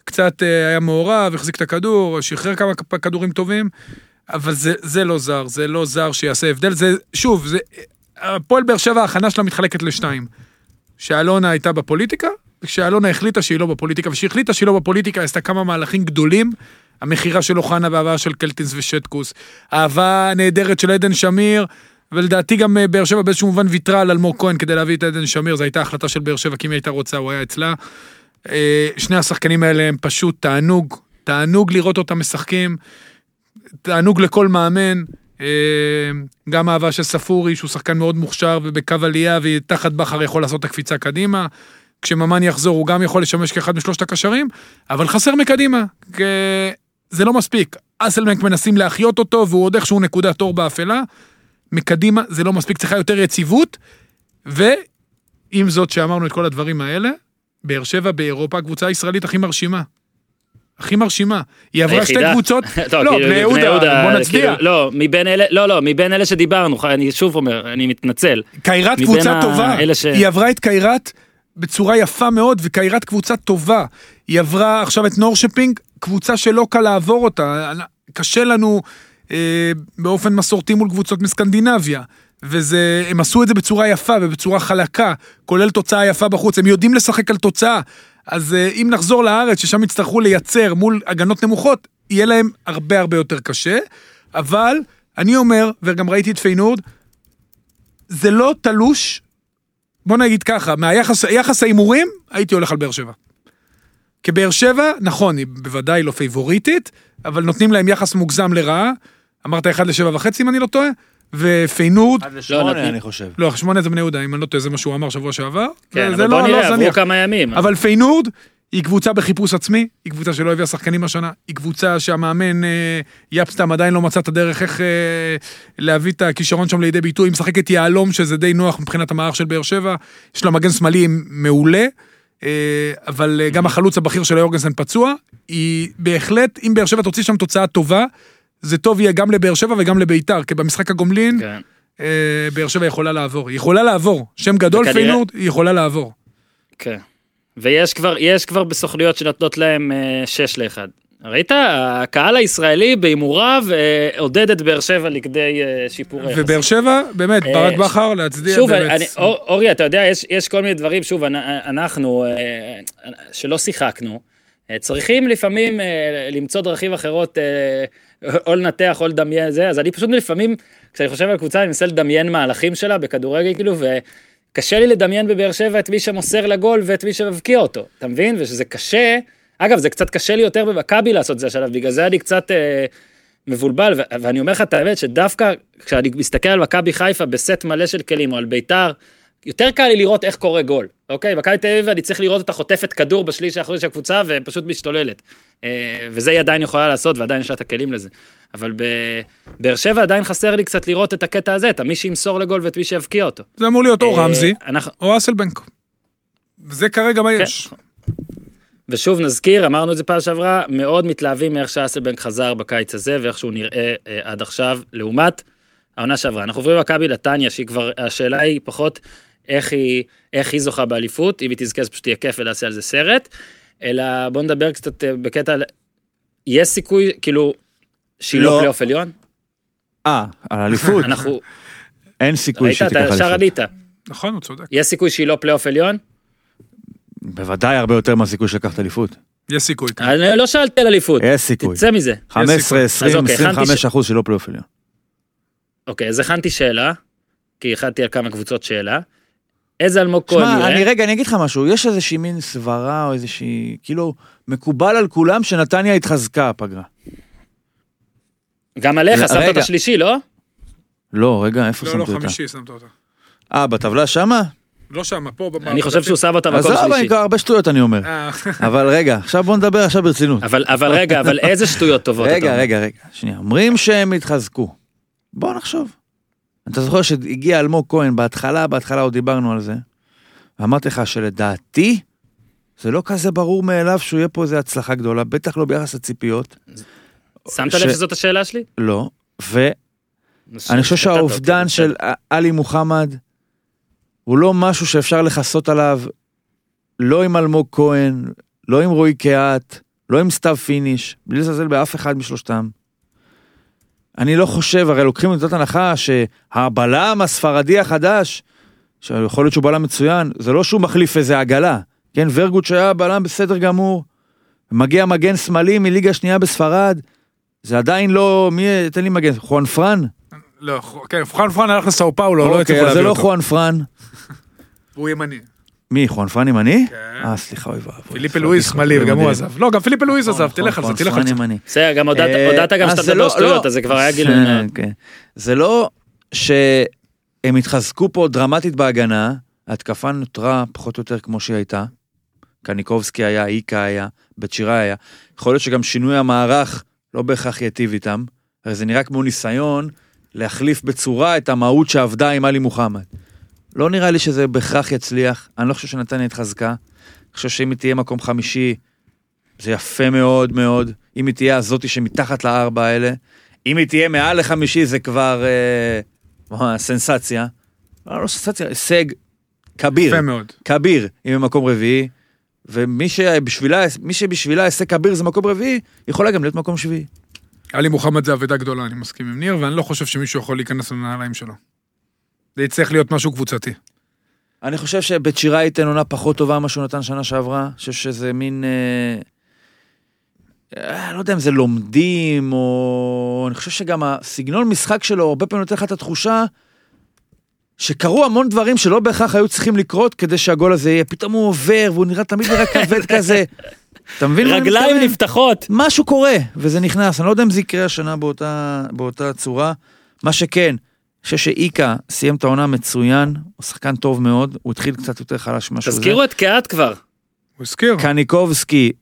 וקצת אה, היה מעורב, החזיק את הכדור, שחרר כמה כדורים טובים, אבל זה, זה לא זר, זה לא זר שיעשה הבדל, זה, שוב, זה, הפועל באר שבע, ההכנה שלה מתחלקת לשתיים. שאלונה הייתה בפוליטיקה, וכשאלונה החליטה שהיא לא בפוליטיקה, וכשהיא החליטה שהיא לא בפוליטיקה, עשתה כמה מהלכים גדולים. המכירה של אוחנה וההבאה של קלטינס ושטקוס, האהבה הנהדרת של עדן שמיר, ולדעתי גם אה, באר שבע באיזשהו מובן ויתרה על אלמוג כהן כדי להביא את עדן שמיר, זו הייתה החלטה של באר שבע, כי אם היא הייתה רוצה הוא היה אצלה. אה, שני השחקנים האלה הם פשוט תענוג, תענוג לראות אותם משחקים, תענוג לכל מאמן. אה, גם אהבה של ספורי, שהוא שחקן מאוד מוכשר ובקו עלייה, ותחת בכר יכול לעשות את הקפיצה קדימה. כשממן יחזור הוא גם יכול לשמש כאחד משלושת הקשרים, אבל חסר מקדימה. זה לא מספיק. אסלמנק מנסים להחיות אותו, והוא עוד איכשהו נקודת אור באפלה. מקדימה זה לא מספיק, צריכה יותר יציבות. ועם זאת שאמרנו את כל הדברים האלה, באר שבע באירופה הקבוצה הישראלית הכי מרשימה. הכי מרשימה. היא עברה שתי. קבוצות, לא, כאילו, בני יהודה, בוא נצדיע. כאילו, לא, מבין אלה, לא, לא, מבין אלה שדיברנו, אני שוב אומר, אני מתנצל. קיירת קבוצה טובה, ש- היא עברה את קיירת בצורה יפה מאוד, וקיירת קבוצה טובה. היא עברה עכשיו את נורשפינג, קבוצה שלא קל לעבור אותה. קשה לנו אה, באופן מסורתי מול קבוצות מסקנדינביה. וזה, הם עשו את זה בצורה יפה ובצורה חלקה, כולל תוצאה יפה בחוץ, הם יודעים לשחק על תוצאה. אז אה, אם נחזור לארץ, ששם יצטרכו לייצר מול הגנות נמוכות, יהיה להם הרבה הרבה יותר קשה. אבל, אני אומר, וגם ראיתי את פיינורד, זה לא תלוש, בוא נגיד ככה, מהיחס יחס ההימורים, הייתי הולך על באר שבע. כבאר שבע, נכון, היא בוודאי לא פייבוריטית, אבל נותנים להם יחס מוגזם לרעה. אמרת 1 ל-7 וחצי אם אני לא טועה, ופיינורד, עד לא, לשמונה, אני חושב. לא, שמונה זה בני יהודה, אם אני לא טועה, זה מה שהוא אמר שבוע שעבר. כן, זה אבל לא- בוא לא נראה, עברו. כמה ימים. אבל פיינורד היא קבוצה בחיפוש עצמי, היא קבוצה שלא הביאה שחקנים השנה, היא קבוצה שהמאמן אה, יפסטם עדיין לא מצא את הדרך איך אה, להביא את הכישרון שם לידי ביטוי, היא משחקת יהלום שזה די נוח מבחינת המערך של באר שבע, יש לה מגן שמאלי מעולה, אה, אבל אה, גם החלוץ הבכיר של יורגנסן פצוע, היא בהחלט, אם באר שבע תוציא שם תוצאה טובה, זה טוב יהיה גם לבאר שבע וגם לביתר, כי במשחק הגומלין, כן. אה, באר שבע יכולה לעבור, היא יכולה לעבור, שם גדול וכנראה- פיינורד, היא יכולה לעבור. כן. ויש כבר, יש כבר בסוכנויות שנותנות להם אה, 6 ל-1. ראית? הקהל הישראלי בהימוריו אה, עודד את באר שבע לכדי אה, שיפור היחסים. ובאר שבע, באמת, אה, ברק בכר, להצדיע שוב, באמת. אני, אור- אורי, אתה יודע, יש, יש כל מיני דברים, שוב, אנ- אנחנו, אה, שלא שיחקנו, אה, צריכים לפעמים אה, למצוא דרכים אחרות, אה, או לנתח או לדמיין זה, אז אני פשוט לפעמים, כשאני חושב על קבוצה, אני מנסה לדמיין מהלכים שלה בכדורגל, כאילו, וקשה לי לדמיין בבאר שבע את מי שמוסר לגול ואת מי שמבקיע אותו, אתה מבין? ושזה קשה, אגב, זה קצת קשה לי יותר במכבי לעשות את זה השלב, בגלל זה אני קצת... אה, מבולבל, ו- ואני אומר לך את האמת שדווקא כשאני מסתכל על מכבי חיפה בסט מלא של כלים, או על ביתר, יותר קל לי לראות איך קורה גול, אוקיי? מכבי תל אביב אני צריך לראות אותה חוטפת כדור בשליש האחורי של הקבוצה ופשוט משתוללת. אה, וזה היא עדיין יכולה לעשות ועדיין יש לה את הכלים לזה. אבל בבאר שבע עדיין חסר לי קצת לראות את הקטע הזה, את מי שימסור לגול ואת מי שיבקיע אותו. זה אמור להיות או אה, רמזי, או אסלבנק. זה כרגע מה כן. יש. ושוב נזכיר, אמרנו את זה פעם שעברה, מאוד מתלהבים מאיך שאסלבנק חזר בקיץ הזה ואיך שהוא נראה אה, עד עכשיו, לעומת העונה שעברה. אנחנו עוברים למכבי נתניה, שהיא כבר, השאלה היא פחות איך היא, איך היא זוכה באליפות, אם היא תזכה אז פשוט יהיה כיף ונעשה על זה סרט, אלא בוא נדבר קצת אה, בקטע, על- יש סיכוי, כאילו, שהיא לא לא. פלייאוף עליון? אה, על אליפות. אנחנו, אין סיכוי ראית, שהיא אתה תיקח ישר אליפות. עלית. נכון, הוא צודק. יש סיכוי שהיא לא פלייאוף עליון? בוודאי הרבה יותר מהסיכוי שלקחת אליפות. יש סיכוי. כן. אני לא שאלתי על אליפות, יש סיכוי. תצא מזה. 15, אז 20, אוקיי, הכנתי 25 אחוז שלא פלייאוף עליון. אוקיי, אז הכנתי שאלה, כי הכנתי על כמה קבוצות שאלה. איזה אלמוג כהן שמע, אני נראה? רגע, אני אגיד לך משהו, יש איזושהי מין סברה או איזושהי, כאילו, מקובל על כולם שנתניה התחזקה הפגרה. גם עליך. שמת את השלישי, לא? לא, רגע, איפה לא, לא, אותה? חמישי שמת אותה. אה, בטבלה שמה? לא שמה, פה. במערכת. אני חושב שהוא שם אותה במקום עזוב, אני שלישי. כבר הרבה שטויות אני אומר. אה, אבל רגע, עכשיו בוא נדבר עכשיו ברצינות. אבל אבל רגע, אבל איזה שטויות טובות אתה רגע? רגע, רגע, שנייה. אומרים שהם התחזקו. בוא נחשוב. אתה זוכר שהגיע אלמוג כהן בהתחלה, בהתחלה עוד דיברנו על זה. ואמרתי לך שלדעתי, זה לא כזה ברור מאליו שהוא יהיה פה איזה הצלחה גדולה, בטח לא ביחס לציפיות. שמת ש- לב שזאת השאלה שלי? לא. ואני חושב שהאובדן של עלי מוחמד הוא לא משהו שאפשר לכסות עליו, לא עם אלמוג כהן, לא עם רועי קהת, לא עם סתיו פיניש, בלי לזלזל באף אחד משלושתם. אני לא חושב, הרי לוקחים את זאת הנחה שהבלם הספרדי החדש, שיכול להיות שהוא בלם מצוין, זה לא שהוא מחליף איזה עגלה. כן, ורגוט שהיה בלם בסדר גמור, מגיע מגן שמאלי מליגה שנייה בספרד, זה עדיין לא, מי, תן לי מגן, חואן פרן? לא, כן, פרן פרן הלך לסאו פאולו, לא אוקיי, הצליחו זה להביא לא אותו. חואן פרן. הוא ימני. מי, חואן פרן ימני? כן. אה, סליחה, אוי ואבוי. פיליפה לואיס שמאלי, וגם הוא עזב. לא, גם פיליפה לואיס עזב, תלך על זה, תלך על זה. בסדר, גם הודעת אה, גם אז שאתה מדבר לא- שטויות, לא. אז זה כבר היה גילוי נאות. כן. זה לא שהם התחזקו פה דרמטית בהגנה, ההתקפה נותרה פחות או יותר כמו שהיא הייתה. קניקובסקי היה, איקה היה, בית שירה היה. יכול להיות שגם שינוי המערך לא בהכרח ייטיב איתם. הרי זה נראה כמו ניסיון להחליף בצורה את המהות שעבדה עם עלי מוחמד. לא נראה לי שזה בהכרח יצליח, אני לא חושב שנתניה התחזקה. אני חושב שאם היא תהיה מקום חמישי, זה יפה מאוד מאוד. אם היא תהיה הזאתי שמתחת לארבע האלה, אם היא תהיה מעל לחמישי זה כבר אה, סנסציה. לא, לא סנסציה, הישג כביר, יפה מאוד. כביר, אם היא מקום רביעי. ומי שבשבילה, שבשבילה הישג כביר זה מקום רביעי, יכולה גם להיות מקום שביעי. עלי מוחמד זה אבדה גדולה, אני מסכים עם ניר, ואני לא חושב שמישהו יכול להיכנס לנעליים שלו. זה יצטרך להיות משהו קבוצתי. אני חושב שבית שירה ייתן עונה פחות טובה ממה שהוא נתן שנה שעברה. אני חושב שזה מין... אה, אה, לא יודע אם זה לומדים, או... אני חושב שגם הסגנון משחק שלו הרבה פעמים נותן לך את התחושה שקרו המון דברים שלא בהכרח היו צריכים לקרות כדי שהגול הזה יהיה, פתאום הוא עובר והוא נראה תמיד נראה כבד כזה. אתה מבין רגליים? נפתחות. משהו קורה, וזה נכנס. אני לא יודע אם זה יקרה השנה באותה, באותה צורה. מה שכן, חושב שאיקה סיים את העונה מצוין, הוא שחקן טוב מאוד, הוא התחיל קצת יותר חלש ממה שהוא זה. תזכירו את קהת כבר. הוא הזכיר. קניקובסקי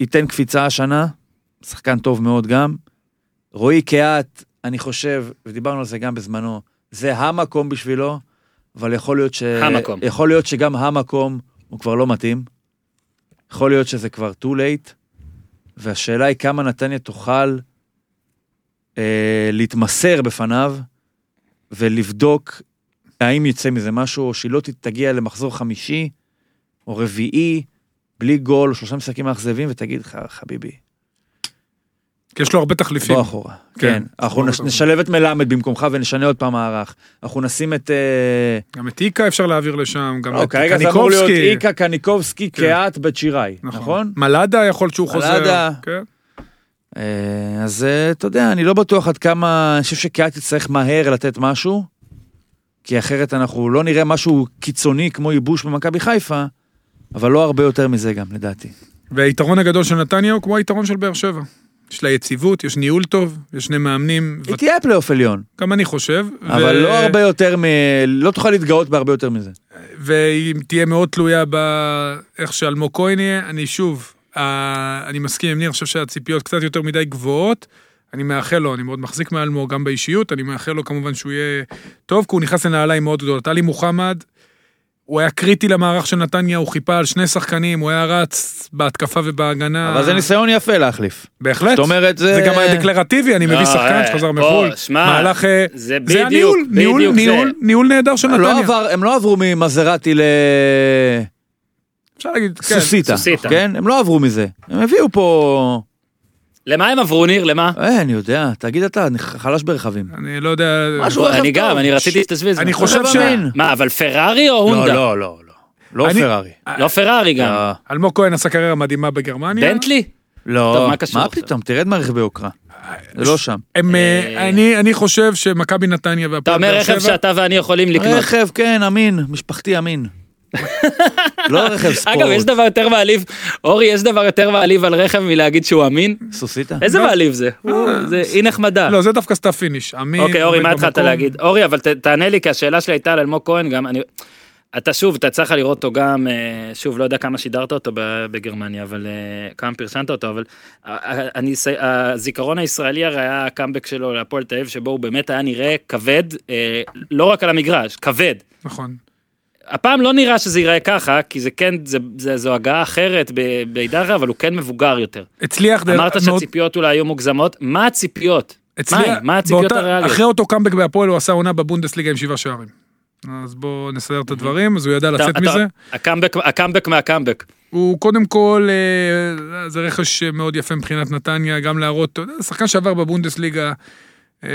ייתן קפיצה השנה, שחקן טוב מאוד גם. רועי קהת, אני חושב, ודיברנו על זה גם בזמנו, זה המקום בשבילו, אבל יכול להיות ש... המקום. יכול להיות שגם המקום הוא כבר לא מתאים. יכול להיות שזה כבר too late, והשאלה היא כמה נתניה תוכל אה, להתמסר בפניו ולבדוק האם יצא מזה משהו, או שהיא לא תגיע למחזור חמישי או רביעי, בלי גול, שלושה משחקים מאכזבים, ותגיד לך, חביבי, כי יש לו הרבה תחליפים. בוא אחורה. כן, כן, אנחנו נש-. נשלב את מלמד במקומך ונשנה עוד פעם מערך. אנחנו נשים את... אה, גם את איקה אפשר להעביר לשם, גם לא, את כרגע זה אמור להיות קניקובסקי. איקה, קניקובסקי, כן. קהת, בית שיראי, נכון? מלאדה יכול שהוא חוזר. מלאדה. כן. אה, אז אה, אתה יודע, אני לא בטוח עד כמה, אני חושב שקהת יצטרך מהר לתת משהו, כי אחרת אנחנו לא נראה משהו קיצוני כמו ייבוש במכבי חיפה, אבל לא הרבה יותר מזה גם, לדעתי. והיתרון הגדול של נתניה הוא כמו היתרון של באר שבע. יש לה יציבות, יש ניהול טוב, יש שני מאמנים, היא תהיה פלייאוף עליון, גם אני חושב. אבל ו- לא הרבה יותר מ... לא תוכל להתגאות בהרבה יותר מזה. והיא תהיה מאוד תלויה באיך שאלמוג כהן יהיה. אני שוב, אני מסכים עם ניר, אני חושב שהציפיות קצת יותר מדי גבוהות. אני מאחל לו, אני מאוד מחזיק מאלמוג גם באישיות, אני מאחל לו כמובן שהוא יהיה טוב, כי הוא נכנס לנעליים מאוד גדולות. עלי מוחמד, הוא היה קריטי למערך של נתניה, הוא חיפה על שני שחקנים, הוא היה רץ בהתקפה ובהגנה. אבל זה ניסיון יפה להחליף. בהחלט. זאת אומרת, זה... זה גם היה דקלרטיבי, אני מביא לא, שחקן אה, שחזר בוא, מחו"ל. שמע, מהלך... אה, זה בדיוק, בדיוק זה. ניהול, ניהול נהדר של לא נתניה. הם לא עברו ממזרטי אפשר להגיד, כן. סוסיתא. כן? הם לא עברו מזה. הם הביאו פה... למה הם עברו, ניר? למה? אה, אני יודע, תגיד אתה, אני חלש ברכבים. אני לא יודע... משהו רכב אני גם, טוב. אני רציתי שתסביר את זה. אני חושב רכב ש-. מה, אבל פרארי או לא, הונדה? לא, לא, לא. לא אני- פרארי. לא פרארי גם. לא. אלמוג כהן עשה קריירה מדהימה בגרמניה. בנטלי? לא, טוב, מה קשור מה עכשיו? פתאום, תרד מהרכבי יוקרה. זה לא שם. אה, אה, אני, אני חושב שמכבי נתניה אתה והפועל אומר באר רכב שבע, שאתה ואני יכולים לקנות. רכב, כן, אמין, משפחתי אמין. לא רכב ספורט. אגב, יש דבר יותר מעליב, אורי, יש דבר יותר מעליב על רכב מלהגיד שהוא אמין? סוסיתא? איזה. מעליב זה? הוא- זה אי נחמדה. לא, זה דווקא סתם פיניש. אמין, אוקיי, אורי, מה התחלת. להגיד? אורי, אבל ת- תענה לי, כי השאלה שלי הייתה על אלמוג כהן, גם אני... אתה שוב, אתה צריך לראות אותו גם, אה, שוב, לא יודע כמה שידרת אותו בגרמניה, אבל אה, כמה פרסמת אותו, אבל אני, הזיכרון הישראלי הרי היה הקאמבק שלו להפועל תל אביב, שבו הוא באמת היה נראה כבד, אה, לא רק על המגרש, כבד. נכון. הפעם לא נראה שזה ייראה ככה, כי זה כן, זה, זה, זו הגעה אחרת בעידן אחר, אבל הוא כן מבוגר יותר. הצליח... דרך- אמרת מאוד- שהציפיות אולי היו מוגזמות, מה הציפיות? הצליח- מה, מה הציפיות באותה- הריאליות? אחרי אותו קאמבק בהפועל הוא עשה עונה בבונדסליגה עם שבעה שערים. אז בואו נסדר את הדברים, אז הוא ידע לצאת אתה- מזה. הקאמבק, הקאמבק מהקאמבק. הוא קודם כל, אה, זה רכש מאוד יפה מבחינת נתניה, גם להראות, שחקן שעבר בבונדסליגה, אה,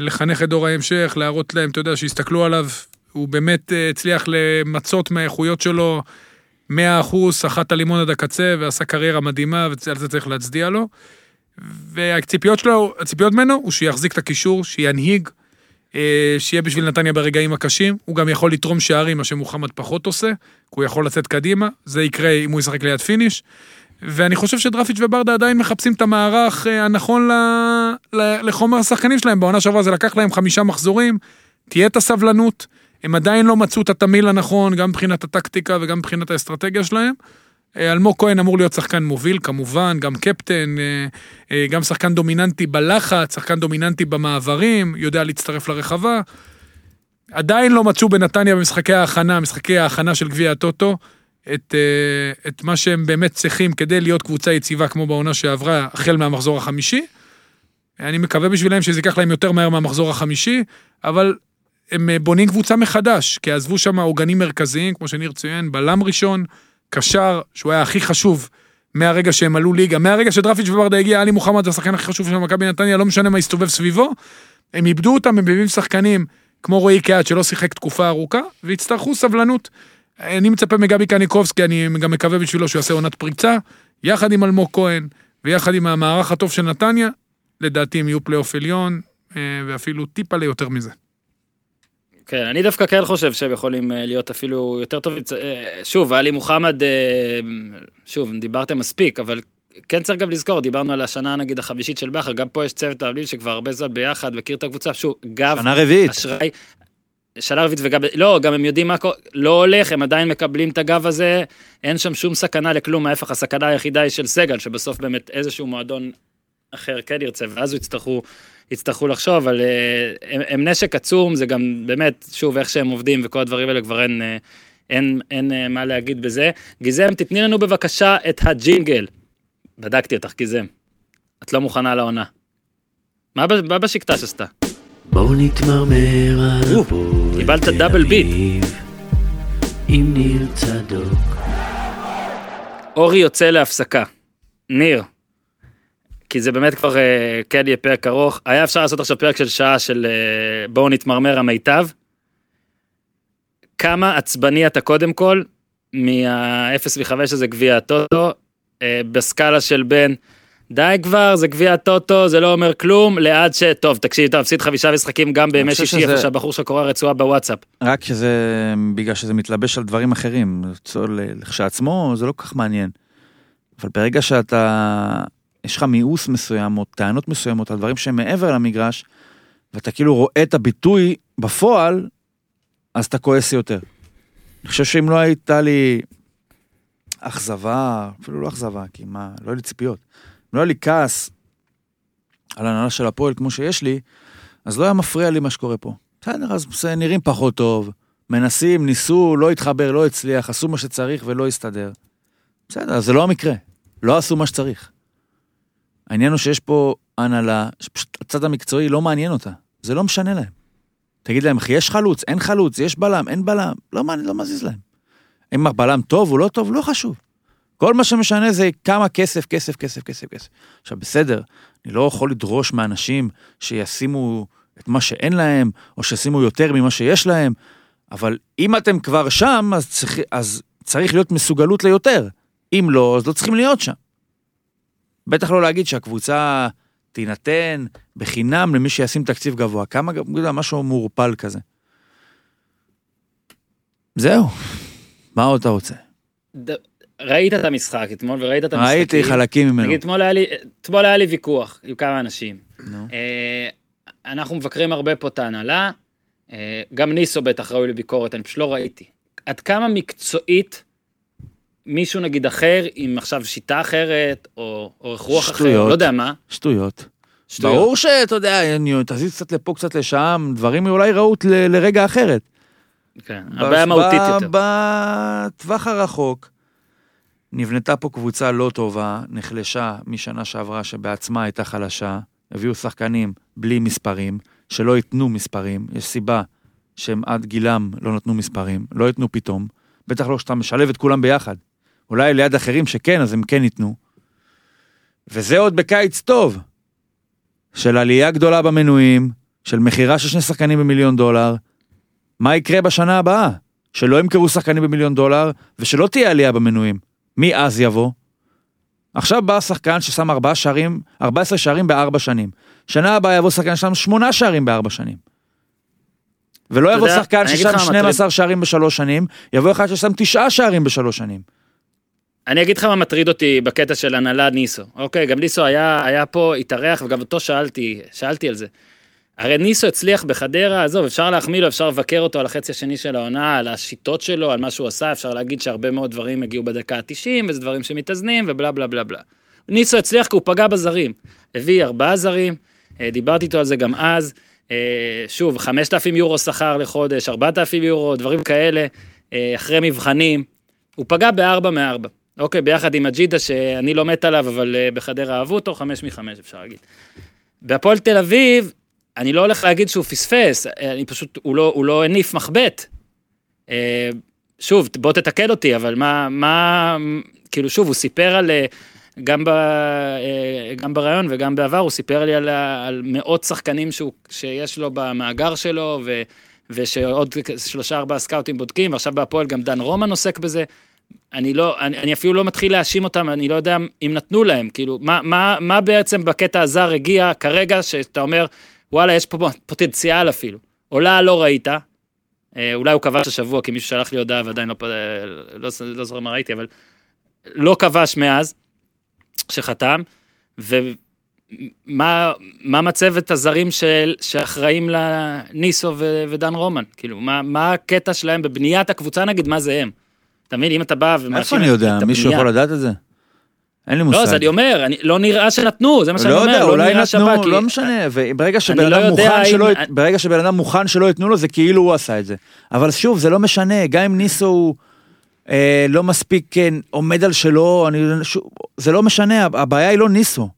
לחנך את דור ההמשך, להראות להם, אתה יודע, שיסתכלו עליו, הוא באמת אה, הצליח למצות מהאיכויות שלו 100% סחט את הלימון עד הקצה ועשה קריירה מדהימה, ועל זה צריך להצדיע לו. והציפיות שלו, הציפיות ממנו, הוא שיחזיק את הקישור, שינהיג, אה, שיהיה בשביל נתניה ברגעים הקשים, הוא גם יכול לתרום שערים, מה שמוחמד פחות עושה, כי הוא יכול לצאת קדימה, זה יקרה אם הוא ישחק ליד פיניש. ואני חושב שדרפיץ' וברדה עדיין מחפשים את המערך אה, הנכון ל, לחומר השחקנים שלהם. בעונה שעברה זה לקח להם חמישה מחזורים, תהיה את הסבלנות, הם עדיין לא מצאו את התמהיל הנכון, גם מבחינת הטקטיקה וגם מבחינת האסטרטגיה שלהם. אה, אלמוג כהן אמור להיות שחקן מוביל כמובן, גם קפטן, אה, אה, גם שחקן דומיננטי בלחץ, שחקן דומיננטי במעברים, יודע להצטרף לרחבה. עדיין לא מצאו בנתניה במשחקי ההכנה, משחקי ההכנה של גביע הטוטו, את, את מה שהם באמת צריכים כדי להיות קבוצה יציבה כמו בעונה שעברה, החל מהמחזור החמישי. אני מקווה בשבילם שזה ייקח להם יותר מהר מהמחזור החמישי, אבל הם אה, בונים קבוצה מחדש, כי עזבו שם עוגנים מרכזיים, כמו שניר ציין, בלם ראשון, קשר, שהוא היה הכי חשוב מהרגע שהם עלו ליגה, מהרגע שדרפיץ' וברדה הגיע, עלי מוחמד זה השחקן הכי חשוב של מכבי נתניה, לא משנה מה הסתובב סביבו, הם איבדו אותם, הם מביאים שחקנים כמו רועי קהת שלא שיחק תקופה ארוכה, ויצטרכו סבלנות. אני מצפה מגבי קניקובסקי, אני גם מקווה בשבילו שהוא יעשה עונת פריצה, יחד עם אלמוג כהן, ויחד עם המערך הטוב של נתניה, לדעתי הם יהיו פלייאוף עליון, אה, ואפילו טיפה ליותר מזה. כן, אני דווקא כן חושב שהם יכולים אה, להיות אפילו יותר טובים. אה, שוב, עלי מוחמד, אה, שוב, דיברתם מספיק, אבל כן צריך גם לזכור, דיברנו על השנה נגיד החמישית של בכר, גם פה יש צוות העולים שכבר הרבה זמן ביחד, מכיר את הקבוצה, שוב, גב, שנה רביעית. אשראי, שנה רביעית וגם, לא, גם הם יודעים מה קורה, לא הולך, הם עדיין מקבלים את הגב הזה, אין שם שום סכנה לכלום, ההפך, הסכנה היחידה היא של סגל, שבסוף באמת איזשהו מועדון אחר כן ירצה, ואז יצטרכו, יצטרכו לחשוב, אבל אה, הם, הם נשק עצום, זה גם באמת, שוב, איך שהם עובדים וכל הדברים האלה, כבר אין, אה, אין, אין אה, מה להגיד בזה. גיזם, תתני לנו בבקשה את הג'ינגל. בדקתי אותך, גיזם. את לא מוכנה לעונה. מה, מה בשקטש עשתה? בואו נתמרמר על הפועל קיבלת דאבל ביט. עם ניר צדוק. אורי יוצא להפסקה. ניר, כי זה באמת כבר אה, כן יהיה פרק ארוך. היה אפשר לעשות עכשיו פרק של שעה של אה, בואו נתמרמר המיטב. כמה עצבני אתה קודם כל מה-0 ו-5 הזה גביע הטוטו, אה, בסקאלה של בין די כבר, זה גביע הטוטו, זה לא אומר כלום, לעד ש... טוב, תקשיב, אתה מפסיד חמישה משחקים גם בימי שישי, שזה- איפה שהבחור שלך קורא רצועה בוואטסאפ. רק שזה, בגלל שזה מתלבש על דברים אחרים. לכשעצמו זה לא כל כך מעניין. אבל ברגע שאתה, יש לך מיאוס מסוים או טענות מסוימות על דברים שהם מעבר למגרש, ואתה כאילו רואה את הביטוי בפועל, אז אתה כועס יותר. אני חושב שאם לא הייתה לי אכזבה, אפילו לא אכזבה, כי מה, לא היה לי ציפיות. אם לא היה לי כעס על הנהלה של הפועל כמו שיש לי, אז לא היה מפריע לי מה שקורה פה. בסדר, אז נראים פחות טוב, מנסים, ניסו, לא התחבר, לא הצליח, עשו מה שצריך ולא הסתדר. בסדר, זה לא המקרה, לא עשו מה שצריך. העניין הוא שיש פה הנהלה, שפשוט הצד המקצועי לא מעניין אותה, זה לא משנה להם. תגיד להם, אחי, יש חלוץ, אין חלוץ, יש בלם, אין בלם, לא מעניין, לא מזיז להם. אם הבלם טוב או לא טוב, לא חשוב. כל מה שמשנה זה כמה כסף, כסף, כסף, כסף, כסף. עכשיו, בסדר, אני לא יכול לדרוש מאנשים שישימו את מה שאין להם, או שישימו יותר ממה שיש להם, אבל אם אתם כבר שם, אז צריך, אז צריך להיות מסוגלות ליותר. אם לא, אז לא צריכים להיות שם. בטח לא להגיד שהקבוצה תינתן בחינם למי שישים תקציב גבוה. כמה, משהו מעורפל כזה. זהו, מה עוד אתה רוצה? ד- ראית את המשחק אתמול וראית את המשחקים. ראיתי חלקים ממנו. נגיד, אתמול היה לי, אתמול היה לי ויכוח עם כמה אנשים. נו. אה, אנחנו מבקרים הרבה פה את ההנהלה, אה, גם ניסו בטח ראוי לביקורת, אני פשוט לא ראיתי. עד כמה מקצועית מישהו נגיד אחר, עם עכשיו שיטה אחרת, או אורך רוח אחר. לא יודע מה, שטויות. שטויות. ברור שאתה יודע, אני- תזיז קצת לפה, קצת לשם, דברים אולי ראו ל- לרגע אחרת. כן, הבעיה מהותית יותר. בטווח הרחוק, נבנתה פה קבוצה לא טובה, נחלשה משנה שעברה שבעצמה הייתה חלשה, הביאו שחקנים בלי מספרים, שלא ייתנו מספרים, יש סיבה שהם עד גילם לא נתנו מספרים, לא ייתנו פתאום, בטח לא כשאתה משלב את כולם ביחד. אולי ליד אחרים שכן, אז הם כן ייתנו. וזה עוד בקיץ טוב, של עלייה גדולה במנויים, של מכירה של שני שחקנים במיליון דולר, מה יקרה בשנה הבאה? שלא ימכרו שחקנים במיליון דולר, ושלא תהיה עלייה במנויים. מי אז יבוא? עכשיו בא שחקן ששם ארבעה שערים, 14 שערים בארבע שנים. שנה הבאה יבוא שחקן ששם שמונה שערים בארבע שנים. ולא יבוא יודע, שחקן ששם לך מה 12 שערים בשלוש שנים, יבוא אחד ששם תשעה שערים בשלוש שנים. אני אגיד לך מה מטריד אותי בקטע של הנהלה ניסו. אוקיי, גם ניסו היה, היה פה, התארח, וגם אותו שאלתי, שאלתי על זה. הרי ניסו הצליח בחדרה, עזוב, אפשר להחמיא לו, אפשר לבקר אותו על החצי השני של העונה, על השיטות שלו, על מה שהוא עשה, אפשר להגיד שהרבה מאוד דברים הגיעו בדקה ה-90, וזה דברים שמתאזנים, ובלה בלה בלה בלה. ניסו הצליח כי הוא פגע בזרים. הביא ארבעה זרים, אה, דיברתי איתו על זה גם אז. אה, שוב, 5,000 יורו שכר לחודש, 4,000 יורו, דברים כאלה, אה, אחרי מבחנים. הוא פגע בארבע מארבע. אוקיי, ביחד עם אג'ידה, שאני לא מת עליו, אבל אה, בחדרה אהבו אותו, חמש מחמש אפשר להגיד. בהפועל תל אביב, אני לא הולך להגיד שהוא פספס, אה, אני פשוט, הוא לא, הוא לא הניף מחבט. אה, שוב, בוא תתקן אותי, אבל מה, מה, כאילו שוב, הוא סיפר על, גם, ב, גם ברעיון וגם בעבר, הוא סיפר לי על, על מאות שחקנים שהוא, שיש לו במאגר שלו, ו, ושעוד שלושה ארבעה סקאוטים בודקים, ועכשיו בהפועל גם דן רומן עוסק בזה. אני לא, אני, אני אפילו לא מתחיל להאשים אותם, אני לא יודע אם נתנו להם, כאילו, מה, מה, מה בעצם בקטע הזר הגיע כרגע, שאתה אומר, וואלה, יש פה פוטנציאל אפילו. עולה לא ראית, אה, אולי הוא כבש השבוע, כי מישהו שלח לי הודעה ועדיין לא, פ- לא, לא זוכר מה ראיתי, אבל לא כבש מאז שחתם, ומה מה מצבת הזרים של, שאחראים לניסו ודן רומן? כאילו, מה, מה הקטע שלהם בבניית הקבוצה נגיד, מה זה הם? אתה מבין, אם אתה בא ומאשים איפה אני יודע? מישהו יכול לדעת את זה? אין לי מושג. לא, אז אני אומר, אני, לא נראה שנתנו, זה מה שאני לא אומר, יודע, לא נראה שבא, נתנו, כי... לא משנה, וברגע שבן אני לא אדם יודע מוכן שלא, ית- ברגע שבן אדם מוכן שלא ייתנו לו, זה כאילו הוא עשה את זה. אבל שוב, זה לא משנה, גם אם ניסו הוא אה, לא מספיק כן, עומד על שלו, אני, שוב, זה לא משנה, הבעיה היא לא ניסו.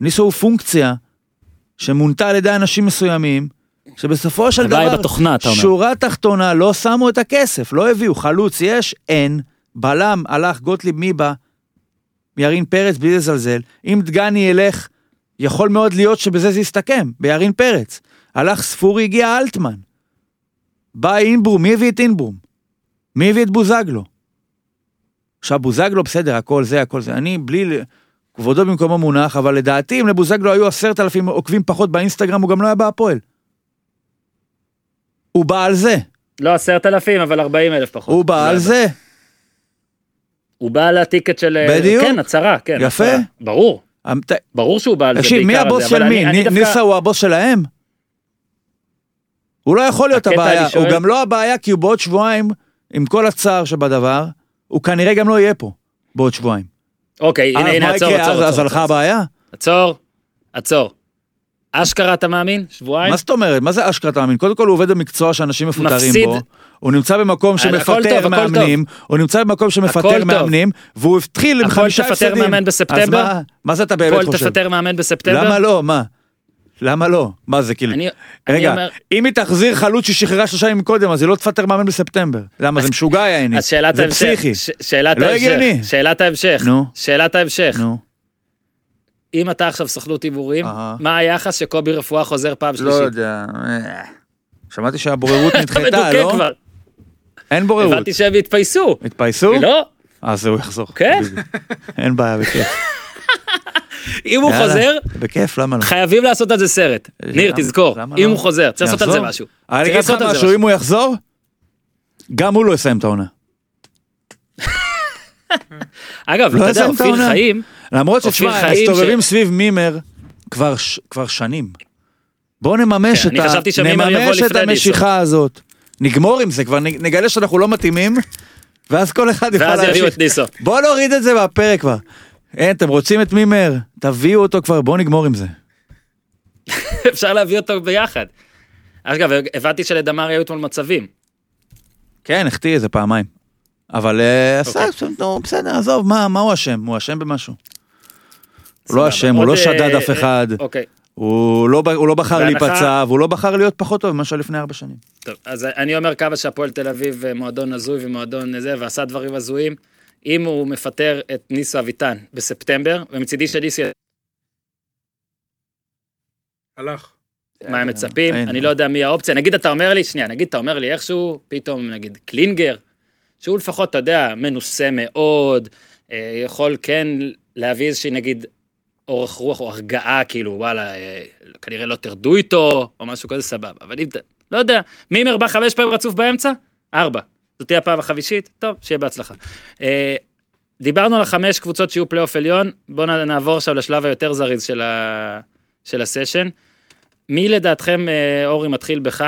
ניסו הוא פונקציה שמונתה על ידי אנשים מסוימים, שבסופו של הבעיה דבר, היא בתוכנה, אתה אומר. שורה תחתונה, לא שמו את הכסף, לא הביאו, חלוץ יש, אין, בלם, הלך, גוטליב, מי בא? ירין פרץ בלי לזלזל. אם דגני ילך, יכול מאוד להיות שבזה זה יסתכם, בירין פרץ. הלך ספורי, הגיע אלטמן. בא אינברום, מי הביא את אינברום? מי הביא את בוזגלו? עכשיו בוזגלו בסדר, הכל זה, הכל זה. אני בלי... כבודו במקומו מונח, אבל לדעתי אם לבוזגלו היו עשרת אלפים עוקבים פחות באינסטגרם, הוא גם לא היה בהפועל. הוא בא על זה, לא עשרת אלפים, אבל ארבעים אלף פחות. הוא בא על זה. הוא בא על הטיקט של... בדיוק. כן, הצהרה, כן. יפה. הצהרה. ברור, המת- ברור שהוא בא על זה תקשיב, מי בעיקר הבוס של מי? אני- אני ני- דווקא- ניסה הוא הבוס שלהם? הוא לא יכול להיות הבעיה, שואל- הוא גם לא הבעיה כי הוא בעוד שבועיים, עם כל הצער שבדבר, הוא כנראה גם לא יהיה פה בעוד שבועיים. אוקיי, הנה, אז הנה, עצור, יקרה עצור, אז? עצור, הלכה עצור. הבעיה? עצור, עצור. אשכרה אתה מאמין? שבועיים? מה זאת אומרת? מה זה אשכרה אתה מאמין? קודם כל הוא עובד במקצוע שאנשים מפוטרים מפסיד. בו. הוא נמצא במקום הכל טוב, שמפטר הכל מאמנים, הוא נמצא במקום הכל שמפטר טוב. מאמנים, והוא התחיל עם חמישה תפטר הפסדים. מאמן אז בספטמבר? מה- מה זה אתה באמת חושב? תפטר מאמן בספטמבר? למה לא? מה? למה לא? מה זה כאילו? אני- אני רגע, אומר- אם היא תחזיר חלוץ ששחררה שלושה ימים קודם, אז היא לא תפטר מאמן בספטמבר. למה? זה משוגע יעני. אז שאלת זה ההמשך, פסיכי. ש- שאלת לא ההמשך, הגיוני. שאלת ההמשך, נו. שאלת ההמשך, נו. אם אתה עכשיו סוכנות הימורים. מה היחס שקובי רפואה חוזר פעם לא שלישית? יודע. אה. שמעתי שהבוררות נדחתה, לא? כבר, אין בוררות. הבנתי שהם התפייסו, התפייסו? לא? אז הוא יחזור. כן? אין בעיה, בכיף. אם הוא חוזר, בכיף, למה לא? חייבים לעשות על זה סרט. ניר, תזכור, אם לא? הוא חוזר, צריך לעשות על זה? משהו. אני אגיד לך משהו, אם הוא יחזור, גם הוא לא יסיים את העונה. אגב, לא אתה יודע, אופיר. חיים, למרות שתשמע, מסתובבים סביב מימר כבר שנים. בואו נממש כן, את ה... נממש את המשיכה הזאת. נגמור עם זה, כבר נגלה שאנחנו לא מתאימים, ואז כל אחד יוכל ואז יביאו להמשיך. את ניסו. בואו נוריד את זה מהפרק כבר. אין, אתם רוצים את מימר? תביאו אותו כבר, בואו נגמור עם זה. אפשר להביא אותו ביחד. אגב, הבנתי שלדמרי היו אתמול מצבים. כן, החטיא איזה פעמיים. אבל אה, אוקיי. בסדר, עזוב, מה הוא אשם? הוא אשם במשהו. הוא לא. אשם, הוא לא אה, שדד אה, אף אחד. אוקיי, הוא לא, הוא לא בחר בהנחה- להיפצע, והוא לא בחר להיות פחות טוב ממה שהיה לפני ארבע שנים. טוב, אז אני אומר כמה שהפועל תל אביב מועדון הזוי ומועדון זה, ועשה דברים הזויים. אם הוא מפטר את ניסו אביטן בספטמבר, ומצידי שניסו, הלך. מה הם מצפים, אין. אני לא יודע מי האופציה. נגיד אתה אומר לי, שנייה, נגיד אתה אומר לי איכשהו, פתאום נגיד קלינגר, שהוא לפחות, אתה יודע, מנוסה מאוד, אה, יכול כן להביא איזושהי נגיד אורך רוח או הרגעה, כאילו, וואלה, אה, כנראה לא תרדו איתו, או משהו כזה, סבבה. אבל אם אתה, לא יודע, מימר בא חמש פעמים רצוף באמצע? ארבע. זאת תהיה הפעם החמישית? טוב, שיהיה בהצלחה. אה, דיברנו על החמש קבוצות שיהיו פלייאוף עליון, בואו נעבור עכשיו לשלב היותר זריז של, ה... של הסשן. מי לדעתכם, אורי, מתחיל בך?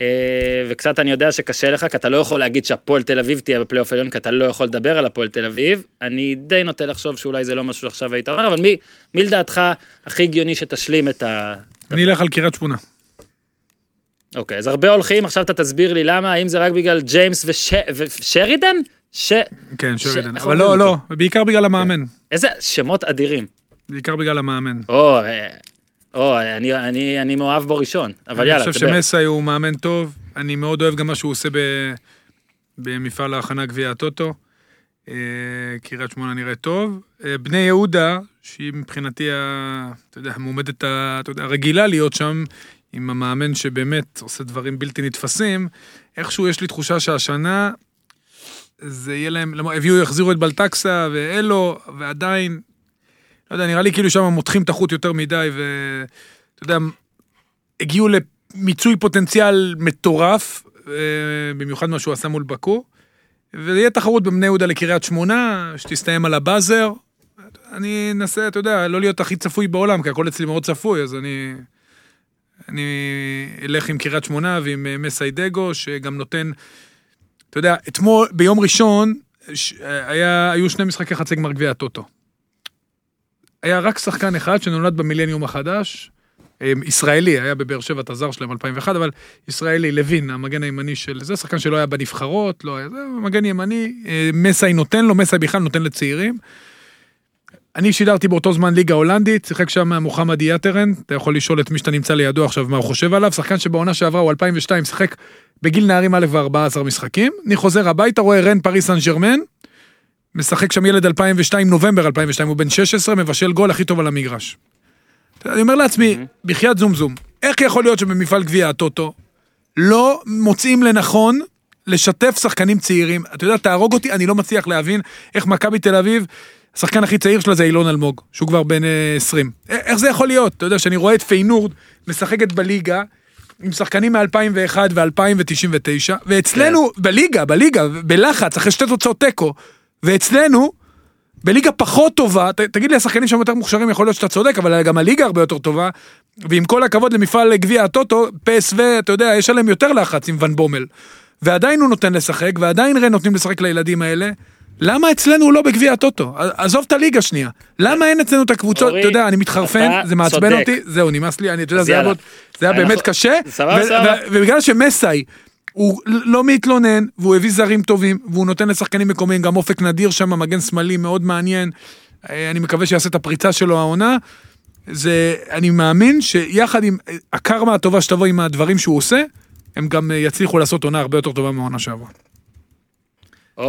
אה, וקצת אני יודע שקשה לך, כי אתה לא יכול להגיד שהפועל תל אביב תהיה בפלייאוף עליון, כי אתה לא יכול לדבר על הפועל תל אביב. אני די נוטה לחשוב שאולי זה לא משהו שעכשיו היית אומר, אבל מי, מי לדעתך הכי הגיוני שתשלים את ה... אני אלך על קריית שמונה. אוקיי, אז הרבה הולכים, עכשיו אתה תסביר לי למה, האם זה רק בגלל ג'יימס וש... ושרידן? ש... כן, ש- שרידן. איך אבל לא? לא, בעיקר בגלל המאמן. איזה שמות אדירים. בעיקר בגלל המאמן. או, או, אני, אני, אני מאוהב בו ראשון, אבל אני יאללה, חושב תדבר. שמסאי הוא מאמן טוב, אני מאוד אוהב גם מה שהוא עושה ב- במפעל ההכנה גביע הטוטו. אה, קריית שמונה נראית טוב. אה, בני יהודה, שהיא מבחינתי, אתה יודע, המועמדת הרגילה להיות שם, עם המאמן שבאמת עושה דברים בלתי נתפסים, איכשהו יש לי תחושה שהשנה זה יהיה להם, הביאו, יחזירו את בלטקסה ואלו, ועדיין, לא יודע, נראה לי כאילו שם מותחים את החוט יותר מדי, ואתה יודע, הגיעו למיצוי פוטנציאל מטורף, אה, במיוחד מה שהוא עשה מול באקו. ויהיה תחרות בבני יהודה לקריית שמונה, שתסתיים על הבאזר. אני אנסה, אתה יודע, לא להיות הכי צפוי בעולם, כי הכל אצלי מאוד צפוי, אז אני... אני אלך עם קריית שמונה ועם אה, מסיידגו, שגם נותן... אתה יודע, אתמול, ביום ראשון, ש- היה, היו שני משחקי חצי גמר גביע הטוטו. היה רק שחקן אחד שנולד במילניום החדש, אה, ישראלי, היה בבאר שבע את הזר שלהם 2001, אבל ישראלי, לוין, המגן הימני של זה, שחקן שלא היה בנבחרות, לא היה זה, מגן ימני, אה, מסאי נותן לו, מסאי בכלל נותן לצעירים. אני שידרתי באותו זמן ליגה הולנדית, שיחק שם מוחמד יאטרן, אתה יכול לשאול את מי שאתה נמצא לידו עכשיו מה הוא חושב עליו, שחקן שבעונה שעברה הוא 2002, שיחק בגיל נערים א' ו-14 משחקים, אני חוזר הביתה, רואה רן, פריס סן ג'רמן, משחק שם ילד 2002, נובמבר 2002, הוא בן 16, מבשל גול הכי טוב על המגרש. אני אומר לעצמי, בחייאת זום זום, איך יכול להיות שבמפעל גביע הטוטו לא מוצאים לנכון לשתף שחקנים צעירים? אתה יודע, תהרוג אותי, אני לא מצליח להבין איך מכבי תל אביב, השחקן הכי צעיר שלה זה אילון אלמוג, שהוא כבר בן אה, 20. א- איך זה יכול להיות? אתה יודע, שאני רואה את פיינורד משחקת בליגה, עם שחקנים מ-2001 ו-2099, ואצלנו, בליגה, בליגה, בלחץ, אחרי שתי תוצאות תיקו, ואצלנו, בליגה פחות טובה, ת, תגיד לי, השחקנים שם יותר מוכשרים, יכול להיות שאתה צודק, אבל גם הליגה הרבה יותר טובה, ועם כל הכבוד למפעל גביע הטוטו, פסו, אתה יודע, יש עליהם יותר לחץ עם ון בומל. ועדיין הוא נותן לשחק, ועדיין רן נותנים לשחק לילדים האלה. למה אצלנו הוא לא בגביע הטוטו? עזוב את הליגה שנייה. למה אין אצלנו את הקבוצות, אורי, אתה יודע, אני מתחרפן, זה מעצבן צודק. אותי, זהו, נמאס לי, אני, אתה יודע, זה היה זה באמת קשה. סבבה, סבבה. ובגלל שמסאי, הוא לא מתלונן, והוא הביא זרים טובים, והוא נותן לשחקנים מקומיים, גם אופק נדיר שם, מגן שמאלי מאוד מעניין. אה, אני מקווה שיעשה את הפריצה שלו העונה. זה, אני מאמין שיחד עם אה, הקרמה הטובה שתבוא עם הדברים שהוא עושה, הם גם אה, יצליחו לעשות עונה הרבה יותר טובה מהעונה שעברה.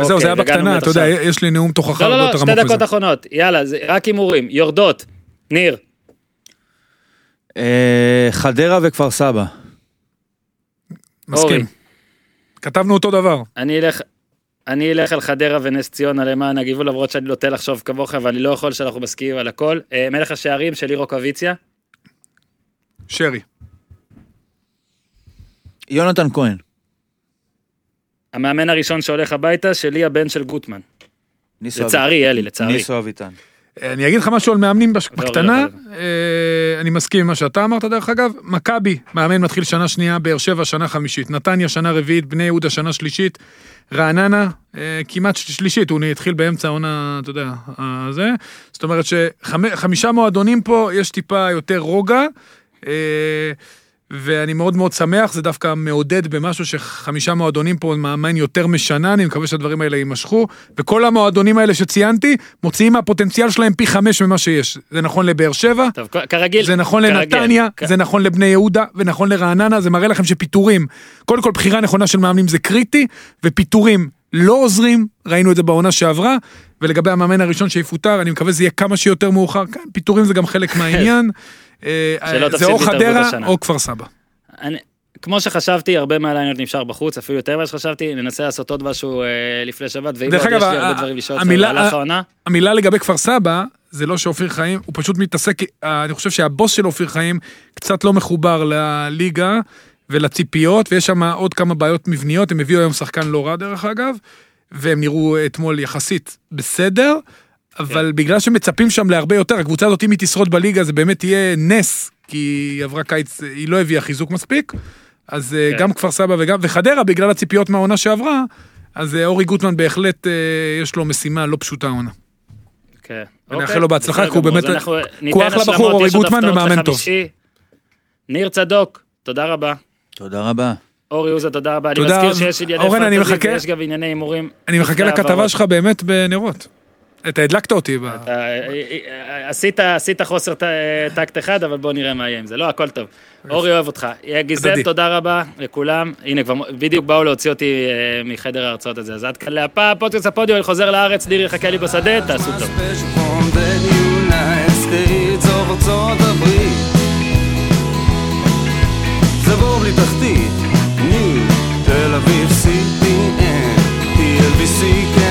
וזהו, זה היה אוקיי, הגענו בקטנה, אתה יודע. יש לי נאום תוכחה לא, לא, יותר לא, שתי דקות. אחרונות. יאללה, זה רק הימורים. יורדות. ניר. חדרה וכפר סבא. מסכים. כתבנו אותו דבר. אני אלך... אני אלך על חדרה ונס ציונה למען הגיבול, למרות שאני נוטה לחשוב כמוך, ואני לא יכול שאנחנו מסכימים על הכל. אה, מלך השערים של לירו קוויציה. שרי. יונתן כהן. המאמן הראשון שהולך הביתה, שלי הבן של גוטמן. ניסו לצערי, אלי. לצערי. ניסו אביטן. אני אגיד לך משהו על מאמנים בש- לא, בקטנה, לא, אה, אני מסכים עם מה שאתה אמרת דרך אגב, מכבי, מאמן מתחיל שנה שנייה, באר שבע שנה חמישית, נתניה שנה רביעית, בני יהודה שנה שלישית, רעננה אה, כמעט של- שלישית, הוא התחיל באמצע העונה, אתה יודע, אה, זה, זאת אומרת שחמישה מועדונים פה, יש טיפה יותר רוגע. ואני מאוד מאוד שמח, זה דווקא מעודד במשהו שחמישה מועדונים פה מאמן יותר משנה, אני מקווה שהדברים האלה יימשכו, וכל המועדונים האלה שציינתי, מוציאים מהפוטנציאל שלהם פי חמש ממה שיש. זה נכון לבאר שבע, טוב, כרגיל. זה נכון כרגיל. לנתניה, כ- זה נכון לבני יהודה, ונכון לרעננה, זה מראה לכם שפיטורים, קודם כל בחירה נכונה של מאמנים זה קריטי, ופיטורים לא עוזרים, ראינו את זה בעונה שעברה, ולגבי המאמן הראשון שיפוטר, אני מקווה שזה יהיה כמה שיותר מאוחר, כן, פיטורים זה גם חלק מהעניין. אה, שלא זה או חדרה. או כפר סבא. אני, כמו שחשבתי, הרבה מהלייניות נשאר בחוץ, אפילו יותר ממה שחשבתי, ננסה לעשות עוד משהו אה, לפני שבת, ואם עוד יש אגב, לי הרבה דברים לשאול אותך במהלך העונה, המילה לגבי כפר סבא, זה לא שאופיר חיים, הוא פשוט מתעסק, אה, אני חושב שהבוס של אופיר חיים קצת לא מחובר לליגה ולציפיות, ויש שם עוד כמה בעיות מבניות, הם הביאו היום שחקן לא רע דרך אגב, והם נראו אתמול יחסית בסדר, אבל בגלל שמצפים שם להרבה יותר, הקבוצה הזאת אם היא תשרוד בליגה זה באמת יהיה נס, כי היא עברה קיץ, היא לא הביאה חיזוק מספיק, אז אה, כן. גם כפר סבא וגם, וחדרה בגלל הציפיות מהעונה שעברה, אז אה, אורי גוטמן בהחלט אה, יש לו משימה לא פשוטה העונה. כן. ונאחל אוקיי, לו בהצלחה, כי הוא באמת- הוא אחלה בחור, אורי גוטמן, ומאמן טוב. ניר צדוק, תודה רבה. תודה רבה. אורי עוזה, תודה רבה. אני תודה. מזכיר שיש ענייני אני פנטזי מחכה. ויש גם ענייני הימורים. אני מחכה לכתבה. שלך באמת בנרות. אתה הדלקת אותי. אה, אה, עשית חוסר טקט אחד, אבל בוא נראה מה יהיה עם זה. לא, הכל טוב. אורי אוהב אותך. גיזל, תודה רבה לכולם. הנה, כבר בדיוק באו להוציא אותי אה, מחדר ההרצאות הזה. אז עד כאן להפה, פודקאסט הפודיו, אני חוזר לארץ, דירי יחכה לי בשדה, תעשו טוב. זה בור בלי תחתית, תל אביב, סיטי, TLVC, כן.